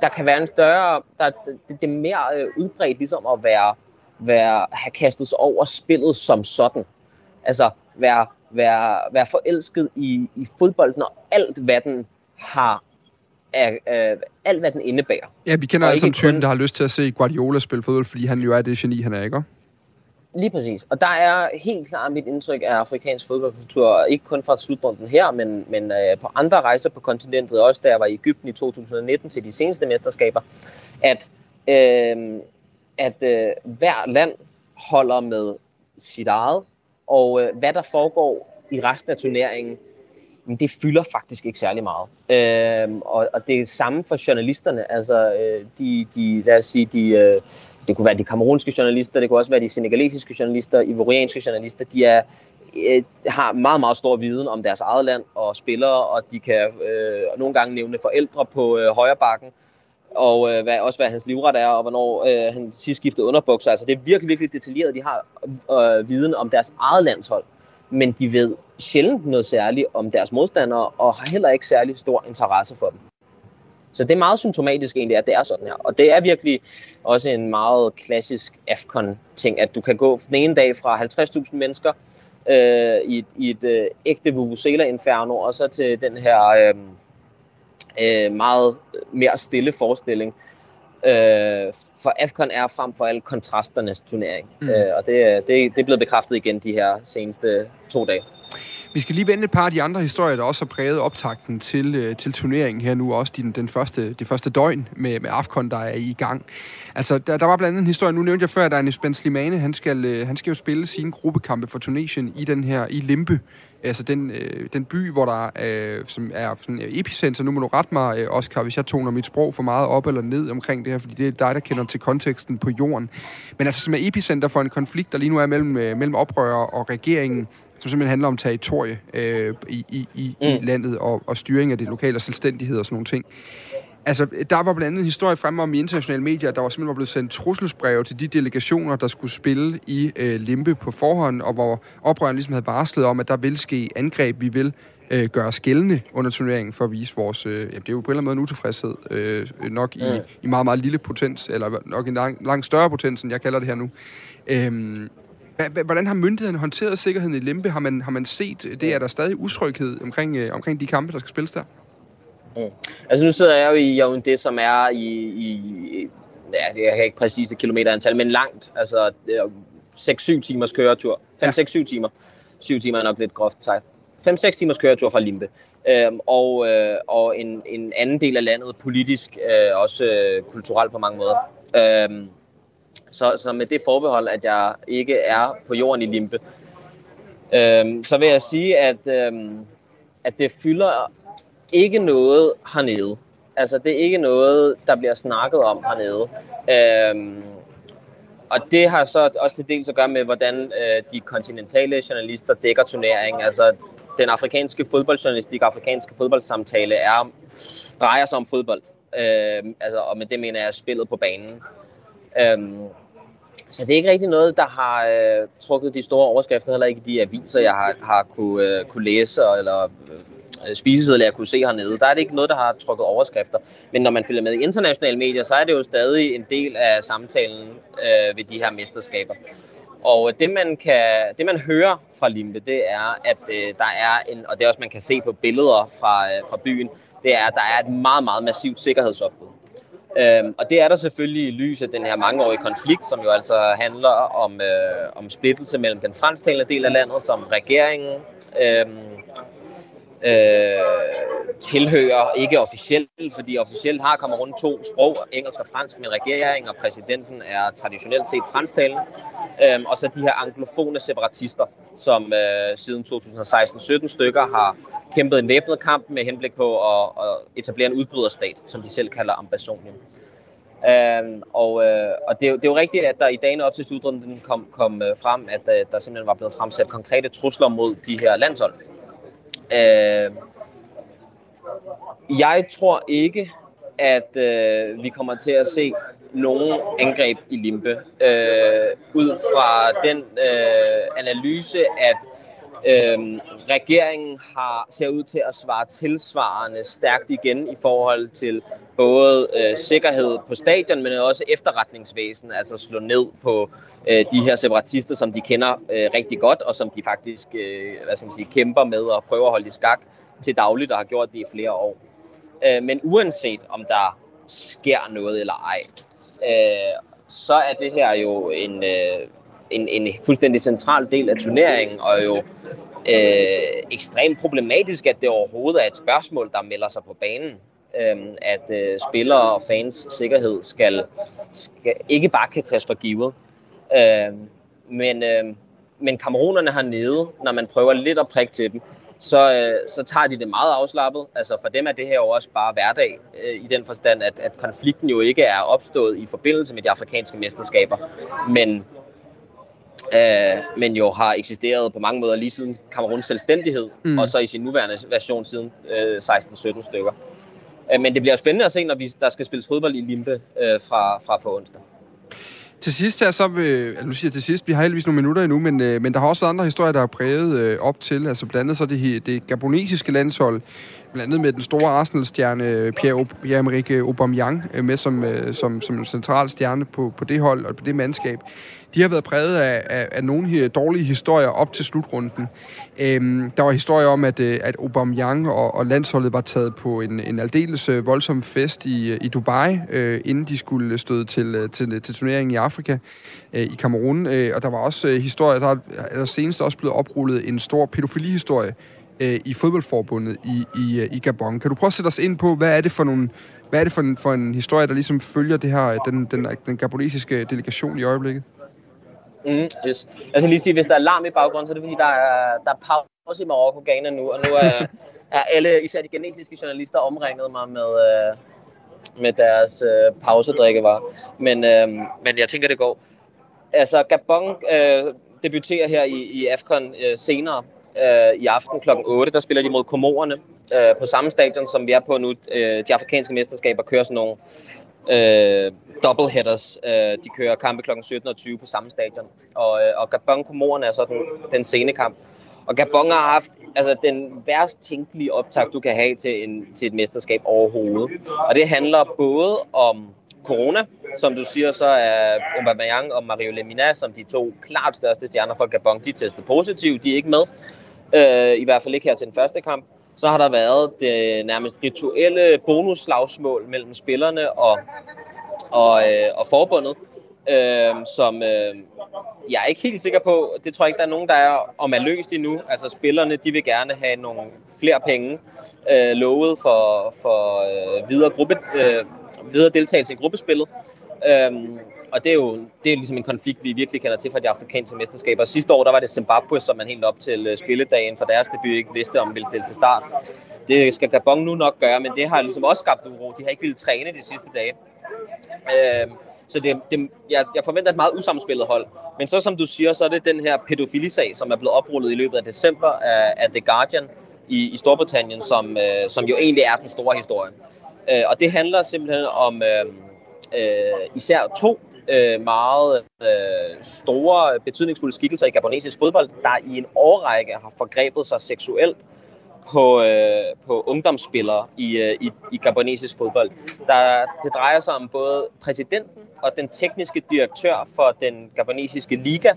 der kan være en større der, det, det er mere øh, udbredt ligesom at være være have kastet sig over spillet som sådan. Altså være være, være forelsket i, i fodbolden og alt hvad den har af, af alt, hvad den indebærer. Ja, vi kender alle sammen typen, kun... der har lyst til at se Guardiola spille fodbold, fordi han jo er det geni, han er, ikke? Lige præcis. Og der er helt klart mit indtryk af afrikansk fodboldkultur, ikke kun fra slutrunden her, men, men øh, på andre rejser på kontinentet, også da jeg var i Ægypten i 2019 til de seneste mesterskaber, at, øh, at øh, hver land holder med sit eget, og øh, hvad der foregår i resten af turneringen, men det fylder faktisk ikke særlig meget. Øh, og, og det er samme for journalisterne. Altså, øh, de, de, lad os sige, de, øh, det kunne være de kamerunske journalister, det kunne også være de senegalesiske journalister, ivorianske journalister, de er, øh, har meget, meget stor viden om deres eget land og spillere, og de kan øh, nogle gange nævne forældre på øh, højre bakken, og øh, hvad, også hvad hans livret er, og hvornår øh, han sidst skiftede underbukser. Altså, det er virkelig, virkelig detaljeret. De har øh, viden om deres eget landshold men de ved sjældent noget særligt om deres modstandere, og har heller ikke særlig stor interesse for dem. Så det er meget symptomatisk egentlig, at det er sådan her. Og det er virkelig også en meget klassisk AFCON-ting, at du kan gå den ene dag fra 50.000 mennesker øh, i, et, i et øh, ægte Vuvuzela-inferno, og så til den her øh, øh, meget mere stille forestilling øh, for AFCON er frem for alt kontrasternes turnering. Mm. Øh, og det, det, det er blevet bekræftet igen de her seneste to dage. Vi skal lige vende et par af de andre historier, der også har præget optakten til, øh, til turneringen her nu, også den, den første, det første døgn med, med AFCON, der er i gang. Altså, der, der var blandt andet en historie, nu nævnte jeg før, at Anis Ben Slimane, han skal, øh, han skal jo spille sine gruppekampe for Tunesien i den her, i Limpe, altså den, øh, den by, hvor der øh, som er sådan epicenter, nu må du rette mig, øh, Oscar, hvis jeg toner mit sprog for meget op eller ned omkring det her, fordi det er dig, der kender til konteksten på jorden. Men altså som er epicenter for en konflikt, der lige nu er mellem, øh, mellem oprørere og regeringen, som simpelthen handler om territorie øh, i, i, i, mm. i landet og, og styring af det lokale og selvstændighed og sådan nogle ting. Altså, der var blandt andet en historie fremme om i internationale medier, at der var simpelthen var blevet sendt trusselsbreve til de delegationer, der skulle spille i øh, Limpe på forhånd, og hvor oprørerne ligesom havde varslet om, at der vil ske angreb, vi vil øh, gøre skældende under turneringen for at vise vores... Øh, ja, det er jo på en eller anden måde en utilfredshed, øh, nok i, i meget, meget lille potens, eller nok en lang, langt større potens, end jeg kalder det her nu. Øh, Hvordan har myndighederne håndteret sikkerheden i Limpe? Har man, har man set det? Er der stadig utryghed omkring, øh, omkring de kampe, der skal spilles der? Mm. Altså nu sidder jeg jo i Yaoundé, som er i, i ja, jeg kan ikke præcise kilometerantal, men langt. Altså 6-7 timers køretur. 5-6-7 ja. timer. 7 timer er nok lidt groft sagt. 5-6 timers køretur fra Limpe. Øhm, og, øh, og en, en anden del af landet politisk, øh, også øh, kulturelt på mange måder. Øhm, så, så med det forbehold, at jeg ikke er på jorden i Limpe, øhm, så vil jeg sige, at, øhm, at det fylder ikke noget hernede. Altså, det er ikke noget, der bliver snakket om hernede. Øhm, og det har så også til dels at gøre med, hvordan øh, de kontinentale journalister dækker turneringen. Altså, den afrikanske fodboldjournalistik, afrikanske fodboldsamtale er, drejer sig om fodbold. Øhm, altså, og med det mener jeg spillet på banen. Øhm, så det er ikke rigtig noget, der har øh, trukket de store overskrifter, heller ikke de aviser, jeg har, har kunne, øh, kunne læse, eller øh, Øh, spisesedler, jeg kunne se hernede. Der er det ikke noget, der har trukket overskrifter. Men når man følger med i internationale medier, så er det jo stadig en del af samtalen øh, ved de her mesterskaber. Og det man, kan, det man hører fra Limbe, det er, at øh, der er en, og det er også man kan se på billeder fra, øh, fra byen, det er, at der er et meget, meget massivt sikkerhedsopbud. Øhm, og det er der selvfølgelig i lys af den her mangeårige konflikt, som jo altså handler om, øh, om splittelse mellem den fransktalende del af landet, som regeringen øh, øh, tilhører, ikke officielt, fordi officielt har Kamerun to sprog, engelsk og fransk, men regeringen og præsidenten er traditionelt set fransktalende. Øh, og så de her anglofone separatister, som øh, siden 2016-17 stykker har kæmpet en væbnet kamp med henblik på at, at etablere en udbryderstat, som de selv kalder Ambassonien. Øhm, og øh, og det, er jo, det er jo rigtigt, at der i dagene op til slutrunden kom, kom øh, frem, at øh, der simpelthen var blevet fremsat konkrete trusler mod de her landshold. Øh, jeg tror ikke, at øh, vi kommer til at se nogen angreb i Limpe. Øh, ud fra den øh, analyse, at øh, regeringen har ser ud til at svare tilsvarende stærkt igen i forhold til både øh, sikkerhed på stadion, men også efterretningsvæsen, altså slå ned på øh, de her separatister, som de kender øh, rigtig godt, og som de faktisk øh, hvad skal man sige, kæmper med og prøver at holde i skak til dagligt, og har gjort det i flere år. Øh, men uanset om der sker noget eller ej, øh, så er det her jo en, øh, en, en fuldstændig central del af turneringen, og jo øh, ekstremt problematisk, at det overhovedet er et spørgsmål, der melder sig på banen. Øh, at øh, spillere og fans sikkerhed skal, skal ikke bare kan tages for givet. Øh, men, øh, men kamerunerne hernede, når man prøver lidt at prikke til dem, så, øh, så tager de det meget afslappet. Altså for dem er det her jo også bare hverdag, øh, i den forstand, at, at konflikten jo ikke er opstået i forbindelse med de afrikanske mesterskaber, men, øh, men jo har eksisteret på mange måder lige siden Kameruns selvstændighed, mm. og så i sin nuværende version siden øh, 16-17 stykker. Øh, men det bliver spændende at se, når vi, der skal spilles fodbold i Limpe øh, fra, fra på onsdag. Til sidst her, så vil, nu siger jeg til sidst, vi har heldigvis nogle minutter endnu, men, øh, men der har også været andre historier, der har præget øh, op til, altså blandt andet så det, det gabonesiske landshold, blandt andet med den store Arsenal-stjerne øh, Pierre-Emerick Aubameyang øh, med som, øh, som, som en central stjerne på, på det hold og på det mandskab de har været præget af, af, af nogle her dårlige historier op til slutrunden. Øhm, der var historier om, at, at Aubameyang og, og landsholdet var taget på en, en aldeles voldsom fest i, i Dubai, øh, inden de skulle støde til, til, til turneringen i Afrika, øh, i Kamerun. Øh, og der var også øh, historier, der er der senest også blevet oprullet en stor pædofilihistorie øh, i fodboldforbundet i, i, i Gabon. Kan du prøve at sætte os ind på, hvad er det for nogle hvad er det for en, for en historie, der ligesom følger det her, den, den, den gabonesiske delegation i øjeblikket? Mm, yes. Jeg skal lige sige, hvis der er larm i baggrunden, så er det fordi, der er, der er pause i Marokko, Ghana nu, og nu er, er alle, især de genetiske journalister, omringet mig med, øh, med deres øh, pausedrikkevarer. Men, øh, men jeg tænker, det går. Altså, Gabon øh, debuterer her i, i AFCON øh, senere øh, i aften kl. 8. Der spiller de mod Komorerne øh, på samme stadion, som vi er på nu. Øh, de afrikanske mesterskaber kører sådan nogle øh, doubleheaders. Øh, de kører kampe kl. 17 og 20 på samme stadion. Og, øh, og Gabon Komorerne er så den, den sene kamp. Og Gabon har haft altså, den værst tænkelige optag, du kan have til, en, til et mesterskab overhovedet. Og det handler både om corona, som du siger, så er Aubameyang og Mario Lemina, som de to klart største stjerner for Gabon, de testede positivt, de er ikke med. Øh, I hvert fald ikke her til den første kamp så har der været det nærmest rituelle bonusslagsmål mellem spillerne og, og, øh, og forbundet, øh, som øh, jeg er ikke helt sikker på. Det tror jeg ikke, der er nogen, der er om er løst endnu. Altså spillerne, de vil gerne have nogle flere penge øh, lovet for, for øh, videre, gruppe, øh, videre deltagelse i gruppespillet. Øh, og det er jo det er ligesom en konflikt, vi virkelig kender til fra de afrikanske mesterskaber. Sidste år der var det Zimbabwe, som man helt op til øh, spilledagen for deres debut ikke vidste, om ville stille til start. Det skal Gabon nu nok gøre, men det har ligesom også skabt uro. De har ikke ville træne de sidste dage. Øh, så det, det, jeg, jeg forventer et meget usammenspillet hold. Men så som du siger, så er det den her pædofilisag, som er blevet oprullet i løbet af december af, af The Guardian i, i Storbritannien, som, øh, som jo egentlig er den store historie. Øh, og det handler simpelthen om øh, øh, især to øh, meget øh, store, betydningsfulde skikkelser i gabonesisk fodbold, der i en årrække har forgrebet sig seksuelt på, øh, på ungdomsspillere i, øh, i, i gabonesisk fodbold. Der, det drejer sig om både præsidenten og den tekniske direktør for den gabonesiske liga,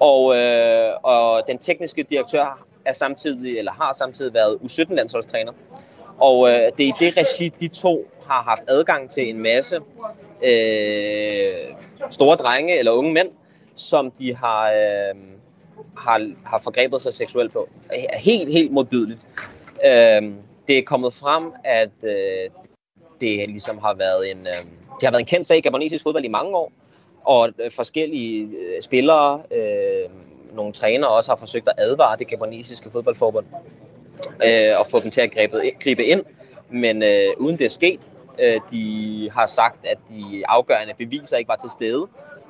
og, øh, og den tekniske direktør er samtidig, eller har samtidig været U17-landsholdstræner. Og øh, det er i det regi, de to har haft adgang til en masse øh, store drenge eller unge mænd, som de har, øh, har, har forgrebet sig seksuelt på. Helt, helt modbydeligt. Øh, det er kommet frem, at øh, det ligesom har været en, øh, det har været en kendt sag i gabonesisk fodbold i mange år, og øh, forskellige øh, spillere, øh, nogle trænere også har forsøgt at advare det gabonesiske fodboldforbund øh, og få dem til at gribe, gribe ind, men øh, uden det er sket. Øh, de har sagt, at de afgørende beviser ikke var til stede,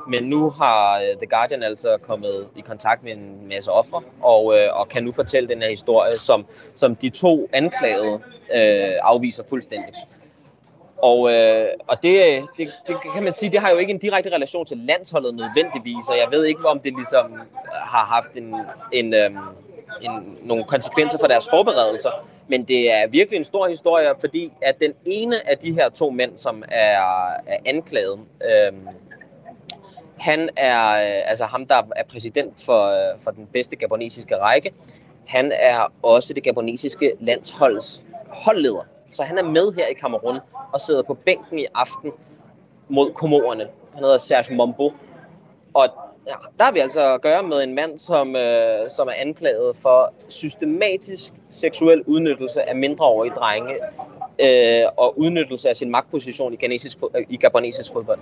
men nu har øh, The Guardian altså kommet i kontakt med en masse ofre, og, øh, og kan nu fortælle den her historie, som, som de to anklagede øh, afviser fuldstændig. Og, øh, og det, det, det kan man sige, det har jo ikke en direkte relation til landsholdet nødvendigvis, og jeg ved ikke, om det ligesom har haft en, en, øh, en, nogle konsekvenser for deres forberedelser. Men det er virkelig en stor historie, fordi at den ene af de her to mænd, som er, er anklaget, øh, han er øh, altså ham, der er præsident for, øh, for den bedste gabonesiske række. Han er også det gabonesiske landsholds holdleder. Så han er med her i Kamerun og sidder på bænken i aften mod komorerne. Han hedder Serge Mombo. Og ja, der har vi altså at gøre med en mand, som, øh, som er anklaget for systematisk seksuel udnyttelse af mindreårige drenge øh, og udnyttelse af sin magtposition i, ganesisk, øh, i gabonesisk fodbold.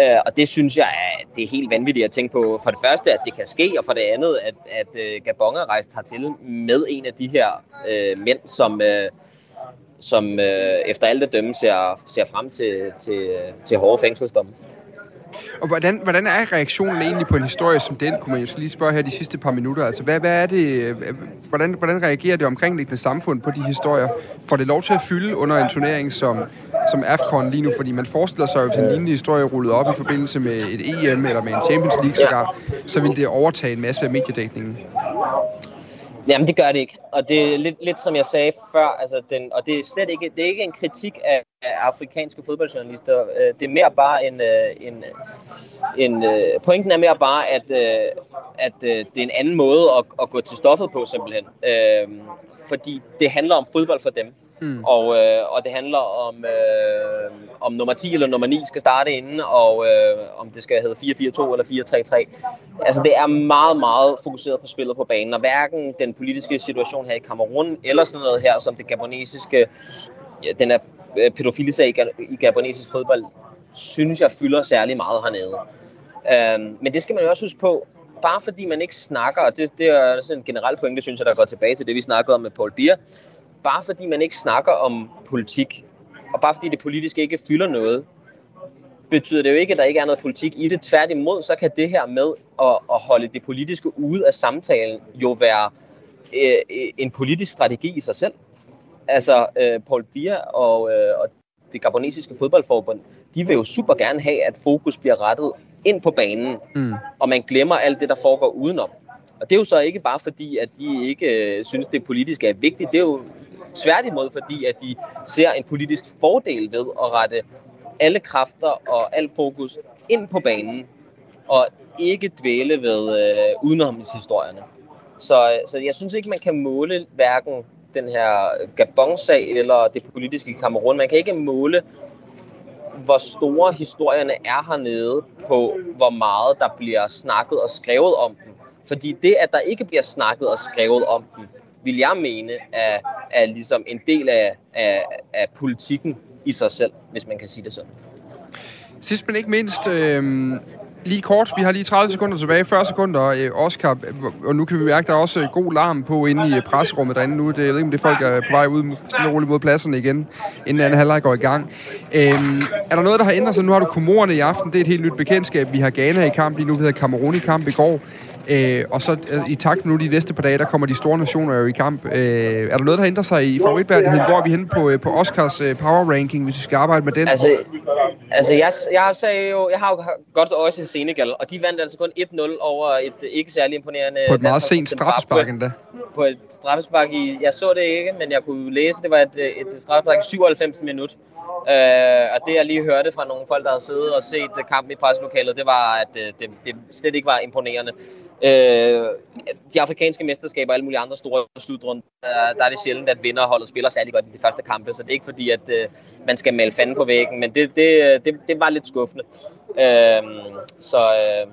Øh, og det synes jeg, er, det er helt vanvittigt at tænke på. For det første, at det kan ske, og for det andet, at, at øh, Gabon er rejst hertil med en af de her øh, mænd, som, øh, som øh, efter alt at dømme ser, ser frem til, til, øh, til hårde fængselsdomme. Og hvordan, hvordan er reaktionen egentlig på en historie som den, kunne man jo lige spørge her de sidste par minutter. Altså, hvad, hvad er det, hvordan, hvordan reagerer det omkringliggende samfund på de historier? Får det lov til at fylde under en turnering som, som AFCON lige nu? Fordi man forestiller sig jo, at en lignende historie rullet op i forbindelse med et EM eller med en Champions League sågar, så vil det overtage en masse af mediedækningen. Jamen, det gør det ikke. Og det er lidt, lidt som jeg sagde før, altså den, og det er slet ikke, det er ikke en kritik af, af afrikanske fodboldjournalister. Øh, det er mere bare en, øh, en, en øh, pointen er mere bare, at, øh, at øh, det er en anden måde at, at gå til stoffet på simpelthen. Øh, fordi det handler om fodbold for dem. Mm. Og, øh, og det handler om, øh, om nummer 10 eller nummer 9 skal starte inden, og øh, om det skal hedde 4-4-2 eller 4-3-3. Altså det er meget, meget fokuseret på spillet på banen, og hverken den politiske situation her i Kamerun, eller sådan noget her, som det gabonesiske, ja, den er øh, pædofilisag i, i gabonesisk fodbold, synes jeg fylder særlig meget hernede. Øh, men det skal man jo også huske på, bare fordi man ikke snakker, og det, det er sådan en generel pointe, synes jeg, der går tilbage til det, vi snakkede om med Paul Bier, bare fordi man ikke snakker om politik, og bare fordi det politiske ikke fylder noget, betyder det jo ikke, at der ikke er noget politik i det. Tværtimod, så kan det her med at, at holde det politiske ude af samtalen jo være øh, en politisk strategi i sig selv. Altså, øh, Paul Bier og, øh, og det gabonesiske fodboldforbund, de vil jo super gerne have, at fokus bliver rettet ind på banen, mm. og man glemmer alt det, der foregår udenom. Og det er jo så ikke bare fordi, at de ikke øh, synes, det politiske er vigtigt. Det er jo Tværtimod fordi, at de ser en politisk fordel ved at rette alle kræfter og al fokus ind på banen, og ikke dvæle ved øh, udenomshistorierne. Så, øh, så jeg synes ikke, man kan måle hverken den her Gabon-sag eller det politiske i Kamerun. Man kan ikke måle, hvor store historierne er hernede på, hvor meget der bliver snakket og skrevet om dem. Fordi det, at der ikke bliver snakket og skrevet om dem, vil jeg mene, er, er ligesom en del af, af, af politikken i sig selv, hvis man kan sige det sådan. Sidst men ikke mindst, øh, lige kort, vi har lige 30 sekunder tilbage, 40 sekunder, øh, Oscar, øh, og nu kan vi mærke, der er også øh, god larm på inde i øh, presserummet derinde nu. Det, jeg ved ikke, om det folk er på vej ud stille og roligt mod pladserne igen, inden anden halvleg går i gang. Øh, er der noget, der har ændret sig? Nu har du komorerne i aften, det er et helt nyt bekendtskab. Vi har Ghana i kamp lige nu, vi havde Cameroon i kamp i går. Øh, og så øh, i takt nu de næste par dage, der kommer de store nationer jo i kamp. Øh, er der noget, der ændrer sig i favoritværdigheden? Hvor er vi henne på, øh, på Oscars øh, power ranking, hvis vi skal arbejde med den? Altså, altså jeg, jeg, har sagde jo, jeg har jo godt også i Senegal, og de vandt altså kun 1-0 over et ikke særlig imponerende... På et meget sent straffespark endda. På et straffespark i... Jeg så det ikke, men jeg kunne læse, det var et, et straffespark i 97 minut. Øh, og det jeg lige hørte fra nogle folk, der havde siddet og set kampen i preslokalet, det var, at det, det, det slet ikke var imponerende. Øh, de afrikanske mesterskaber og alle mulige andre store slutrunder, der, der er det sjældent, at vinderholdet spiller særlig godt i de første kampe, så det er ikke fordi, at øh, man skal male fanden på væggen, men det, det, øh, det, det var lidt skuffende. Øh, så, øh,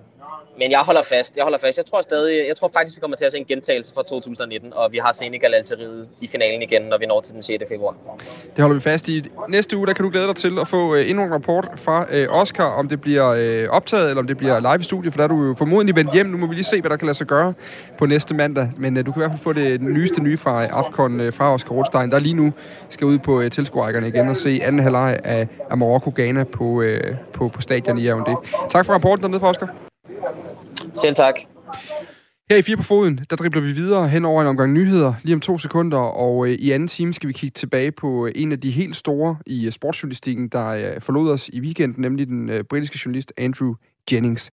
men jeg holder fast. Jeg holder fast. Jeg tror stadig, jeg tror faktisk, vi kommer til at se en gentagelse fra 2019, og vi har Senegal altså Algeriet i finalen igen, når vi når til den 6. februar. Det holder vi fast i. Næste uge, der kan du glæde dig til at få øh, endnu en rapport fra øh, Oscar, om det bliver øh, optaget, eller om det bliver live i studiet, for der er du jo formodentlig vendt hjem. Nu må vi lige se, hvad der kan lade sig gøre på næste mandag. Men du kan i hvert fald få det nyeste nye fra Afcon fra Oscar Rothstein, der lige nu skal ud på tilskuerækkerne igen og se anden halvleg af, af Marokko-Ghana på, på, på stadion i Yaoundé. Tak for rapporten dernede fra Oscar. Selv tak. Her i Fire på Foden, der dribler vi videre hen over en omgang nyheder lige om to sekunder, og øh, i anden time skal vi kigge tilbage på øh, en af de helt store i øh, sportsjournalistikken, der forlod os i weekenden, nemlig den britiske journalist Andrew Jennings.